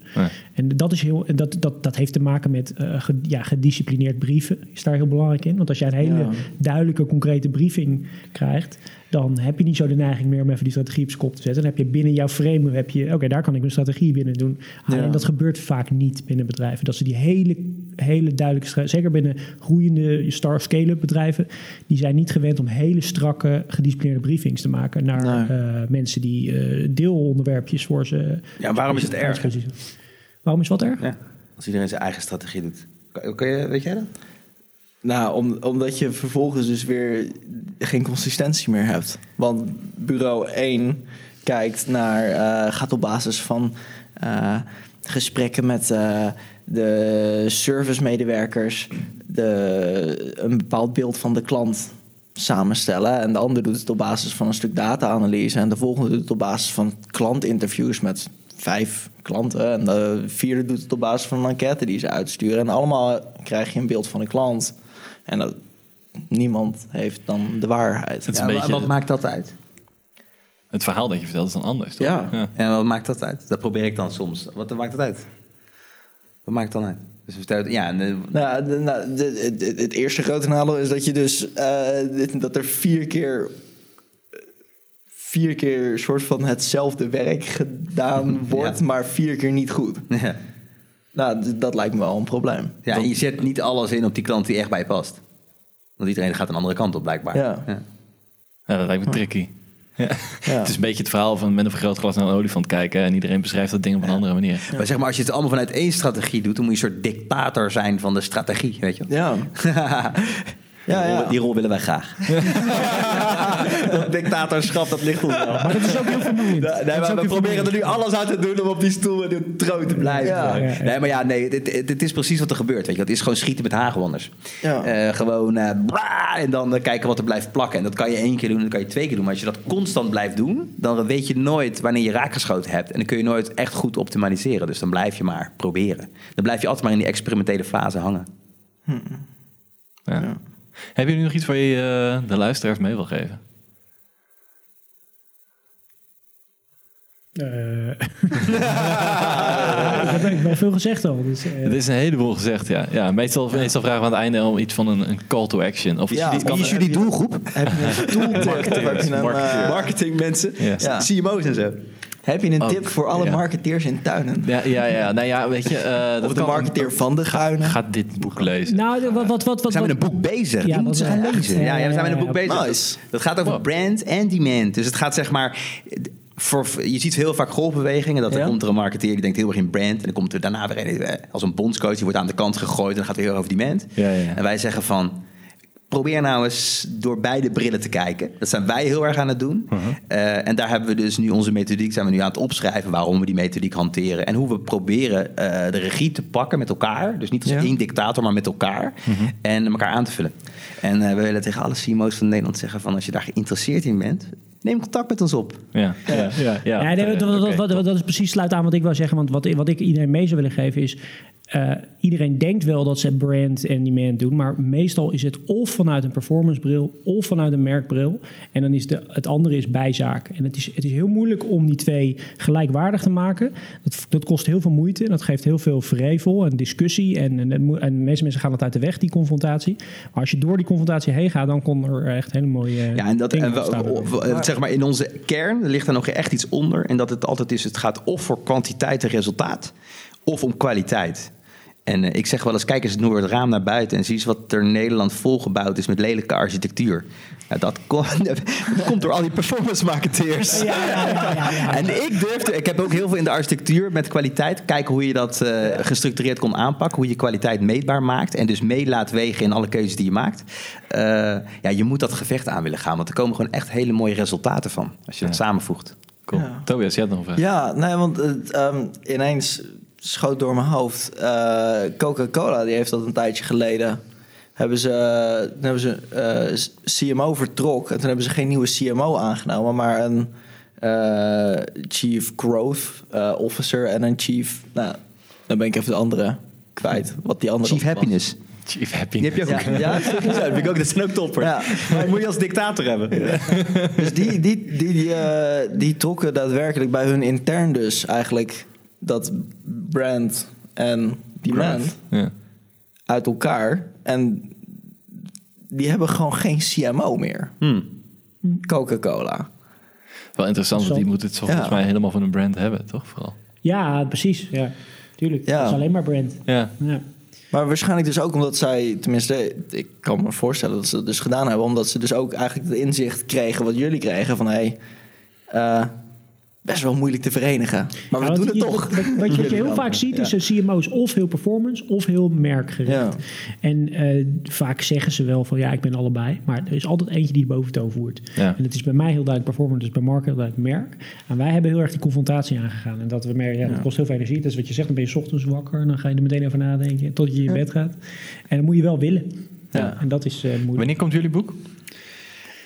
En dat, is heel, dat, dat, dat heeft te maken met uh, ja, gedisciplineerd brieven, is daar heel belangrijk in. Want als jij een hele duidelijke, concrete briefing krijgt, dan heb je niet zo de neiging meer om even die strategie op zijn kop te zetten. Dan heb je binnen jouw frame, heb je, oké, daar kan ik mijn strategie binnen doen. En dat gebeurt vaak niet binnen bedrijven. Dat ze die hele, hele duidelijke, zeker binnen groeiende star scale-up bedrijven, die zijn niet gewend om hele strakke, gedisciplineerde briefings te maken naar eh, mensen die uh, deelonderwerpjes voor ze. Ja, waarom is het erg? Waarom is wat erg? Ja, als iedereen zijn eigen strategie doet. Kan je, weet jij dat? Nou, om, omdat je vervolgens dus weer geen consistentie meer hebt. Want bureau 1 kijkt naar, uh, gaat op basis van uh, gesprekken met uh, de servicemedewerkers de, een bepaald beeld van de klant samenstellen. En de ander doet het op basis van een stuk data-analyse. En de volgende doet het op basis van klantinterviews met vijf klanten. En de vierde doet het op basis van een enquête die ze uitsturen. En allemaal krijg je een beeld van de klant. En dat, niemand heeft dan de waarheid. Ja, beetje, wat maakt dat uit? Het verhaal dat je vertelt is dan anders, toch? Ja. ja. En wat maakt dat uit? Dat probeer ik dan soms. Wat maakt dat uit? Wat maakt het dan uit? Dus vertel, ja, de, nou, de, nou de, het eerste grote nadeel is dat je dus uh, dat er vier keer vier keer soort van hetzelfde werk gedaan wordt, maar vier keer niet goed. Ja. Nou, dat lijkt me wel een probleem. Ja, en je zet niet alles in op die klant die echt bij je past. Want iedereen gaat een andere kant op, blijkbaar. Ja, ja. dat lijkt me tricky. Ja. Het is een beetje het verhaal van met een vergrootglas naar een olifant kijken en iedereen beschrijft dat ding op een andere manier. Maar zeg maar, als je het allemaal vanuit één strategie doet, dan moet je een soort dictator zijn van de strategie, weet je? Ja. Ja, ja. Die rol willen wij graag. dat dictatorschap, dat ligt ons wel. Maar dat is ook heel vermoeiend. Nee, we proberen er nu alles aan te doen om op die stoel en de troon te blijven. Nee, maar ja, nee, dit, is precies wat er gebeurt. Weet je. Het is gewoon schieten met hagelwonders. Ja. Uh, gewoon uh, en dan uh, kijken wat er blijft plakken. En dat kan je één keer doen, en dat kan je twee keer doen. Maar als je dat constant blijft doen, dan weet je nooit wanneer je raakgeschoten hebt. En dan kun je nooit echt goed optimaliseren. Dus dan blijf je maar proberen. Dan blijf je altijd maar in die experimentele fase hangen. Hm. ja. Heb je nu nog iets waar je uh, de luisteraars mee wil geven? Uh, dat heb ik wel veel gezegd al. Dus, uh, het is een heleboel gezegd, ja. ja meestal, meestal vragen we aan het einde om iets van een, een call to action. Of ja, wie is jullie doelgroep? Heb je een doelgroep? Marketing mensen, ja. CMO's en zo. Heb je een oh, tip voor alle marketeers in tuinen? Ja, ja, ja. Nou ja, weet je... Uh, of de marketeer van de guinen. Ga dit boek lezen. Nou, wat... wat, wat, we zijn met een boek bezig. Ja, moeten ze gaan lezen. Ja, ja, we zijn met een boek bezig. Nice. Dat gaat over brand en demand. Dus het gaat zeg maar... Voor, je ziet heel vaak golfbewegingen. Dat er komt er een marketeer die denkt heel erg in brand. En dan komt er daarna weer een, eh, als een bondscoach. Die wordt aan de kant gegooid. En dan gaat het heel erg over demand. Ja, ja. En wij zeggen van probeer nou eens door beide brillen te kijken. Dat zijn wij heel erg aan het doen. Uh-huh. Eh, en daar hebben we dus nu onze methodiek, zijn we nu aan het opschrijven waarom we die methodiek hanteren. En hoe we proberen uh, de regie te pakken met elkaar. Dus niet als één dictator, maar met elkaar. Uh-huh. En elkaar aan te vullen. En uh, we willen tegen alle CMO's van Nederland zeggen van als je daar geïnteresseerd in bent, neem contact met ons op. Ja, ja, ja. ja. ja dat, dat, dat, is precies sluit aan wat ik wil zeggen. Want wat, wat ik iedereen mee zou willen geven is... Uh, iedereen denkt wel dat ze brand en demand doen, maar meestal is het of vanuit een performance bril of vanuit een merkbril. En dan is de, het andere is bijzaak. En het is, het is heel moeilijk om die twee gelijkwaardig te maken. Dat, dat kost heel veel moeite. Dat geeft heel veel vrevel en discussie. En, en, en de meeste mensen gaan het uit de weg, die confrontatie. Maar als je door die confrontatie heen gaat, dan komt er echt hele mooie. Ja, en dat en we, zeg maar in onze kern ligt er nog echt iets onder. En dat het altijd is: het gaat of voor kwantiteit en resultaat, of om kwaliteit. En eh, ik zeg wel eens, kijk eens door het raam naar buiten en zie eens wat er in Nederland volgebouwd is met lelijke architectuur. dat, komt door al die performance marketeers. Ja, ja, en ik durfde, ik heb ook heel veel in de architectuur met kwaliteit, kijken hoe je dat uh, gestructureerd kon aanpakken, hoe je kwaliteit meetbaar maakt en dus mee laat wegen in alle keuzes die je maakt. Uh, ja, je moet dat gevecht aan willen gaan, want er komen gewoon echt hele mooie resultaten van als je dat samenvoegt. Cool. Tobias, jij hebt nog een vraag. Ja, nee, want um, ineens schoot door mijn hoofd. Uh, Coca-Cola die heeft dat een tijdje geleden. Hebben ze, toen hebben ze uh, CMO vertrok. En toen hebben ze geen nieuwe CMO aangenomen, maar een uh, Chief Growth Officer en een Chief. Nou, dan ben ik even de andere kwijt. Wat die andere Chief Happiness. Chief Happiness. Die heb je ook. Ja, ja? ja dat vind ik ook. Dat zijn ook topper. Ja. Maar moet je als dictator hebben. Dus die, die, die, die, die trokken daadwerkelijk bij hun intern dus eigenlijk dat brand en demand ja. uit elkaar. En die hebben gewoon geen CMO meer. Hmm. Coca-Cola. Wel interessant, want die moet het volgens mij helemaal van een brand hebben, toch? Vooral. Ja, precies. Ja, tuurlijk. Ja. Dat is alleen maar brand. Ja. ja. Maar waarschijnlijk dus ook omdat zij, tenminste, ik kan me voorstellen dat ze het dus gedaan hebben, omdat ze dus ook eigenlijk de inzicht kregen wat jullie kregen van hé, hey, uh, best wel moeilijk te verenigen. Maar we doen het toch. Wat, je heel vaak ziet is een CMO's of heel performance of heel merkgericht. En uh, vaak zeggen ze wel van ja, ik ben allebei. Maar er is altijd eentje die het boventoon voert. En het is bij mij heel duidelijk performance, dus bij Mark heel duidelijk merk. En wij hebben heel erg die confrontatie aangegaan. En dat we merken, ja, dat kost heel veel energie. Dat is wat je zegt, dan ben je ochtends wakker. Dan ga je er meteen over nadenken tot je in bed gaat. En dan moet je wel willen. Ja. En dat is uh, moeilijk. Wanneer komt jullie boek?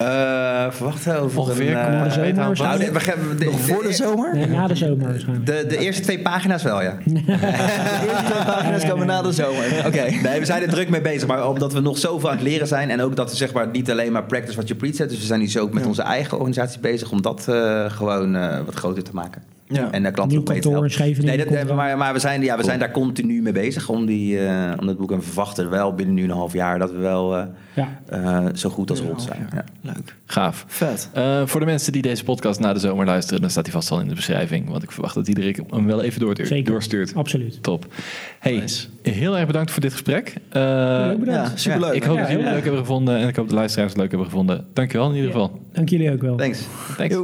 Uh, verwacht over Ongeveer, een, uh, de zomer, nou, we de, nog voor de zomer? Nee, na de zomer waarschijnlijk. De, de eerste twee pagina's wel, ja. de eerste twee pagina's komen na de zomer. Oké. Nee, we zijn er druk mee bezig, maar omdat we nog zoveel aan het leren zijn en ook dat we zeg maar niet alleen maar practice what you preach, dus we zijn nu zo ook met onze eigen organisatie bezig om dat uh, gewoon wat groter te maken. Ja. En de klanten Nieuw kantoor Nee, dat, maar, maar we, zijn, ja, we zijn daar continu mee bezig om, die, uh, om dat boek. En we verwachten wel binnen nu een half jaar dat we wel uh, ja. uh, zo goed als rond zijn. Ja. Leuk. Gaaf. Vet. voor de mensen die deze podcast na de zomer luisteren, dan staat hij vast al in de beschrijving. Want ik verwacht dat iedereen hem wel even doorstuurt. Zeker. doorstuurt. Absoluut. Top. Hey, nice. heel erg bedankt voor dit gesprek. ja, superleuk. Ik hoop dat jullie het leuk hebben gevonden en ik hoop de luisteraars het leuk hebben gevonden. Dankjewel in ieder geval. Dank jullie ook wel. Thanks. Thanks.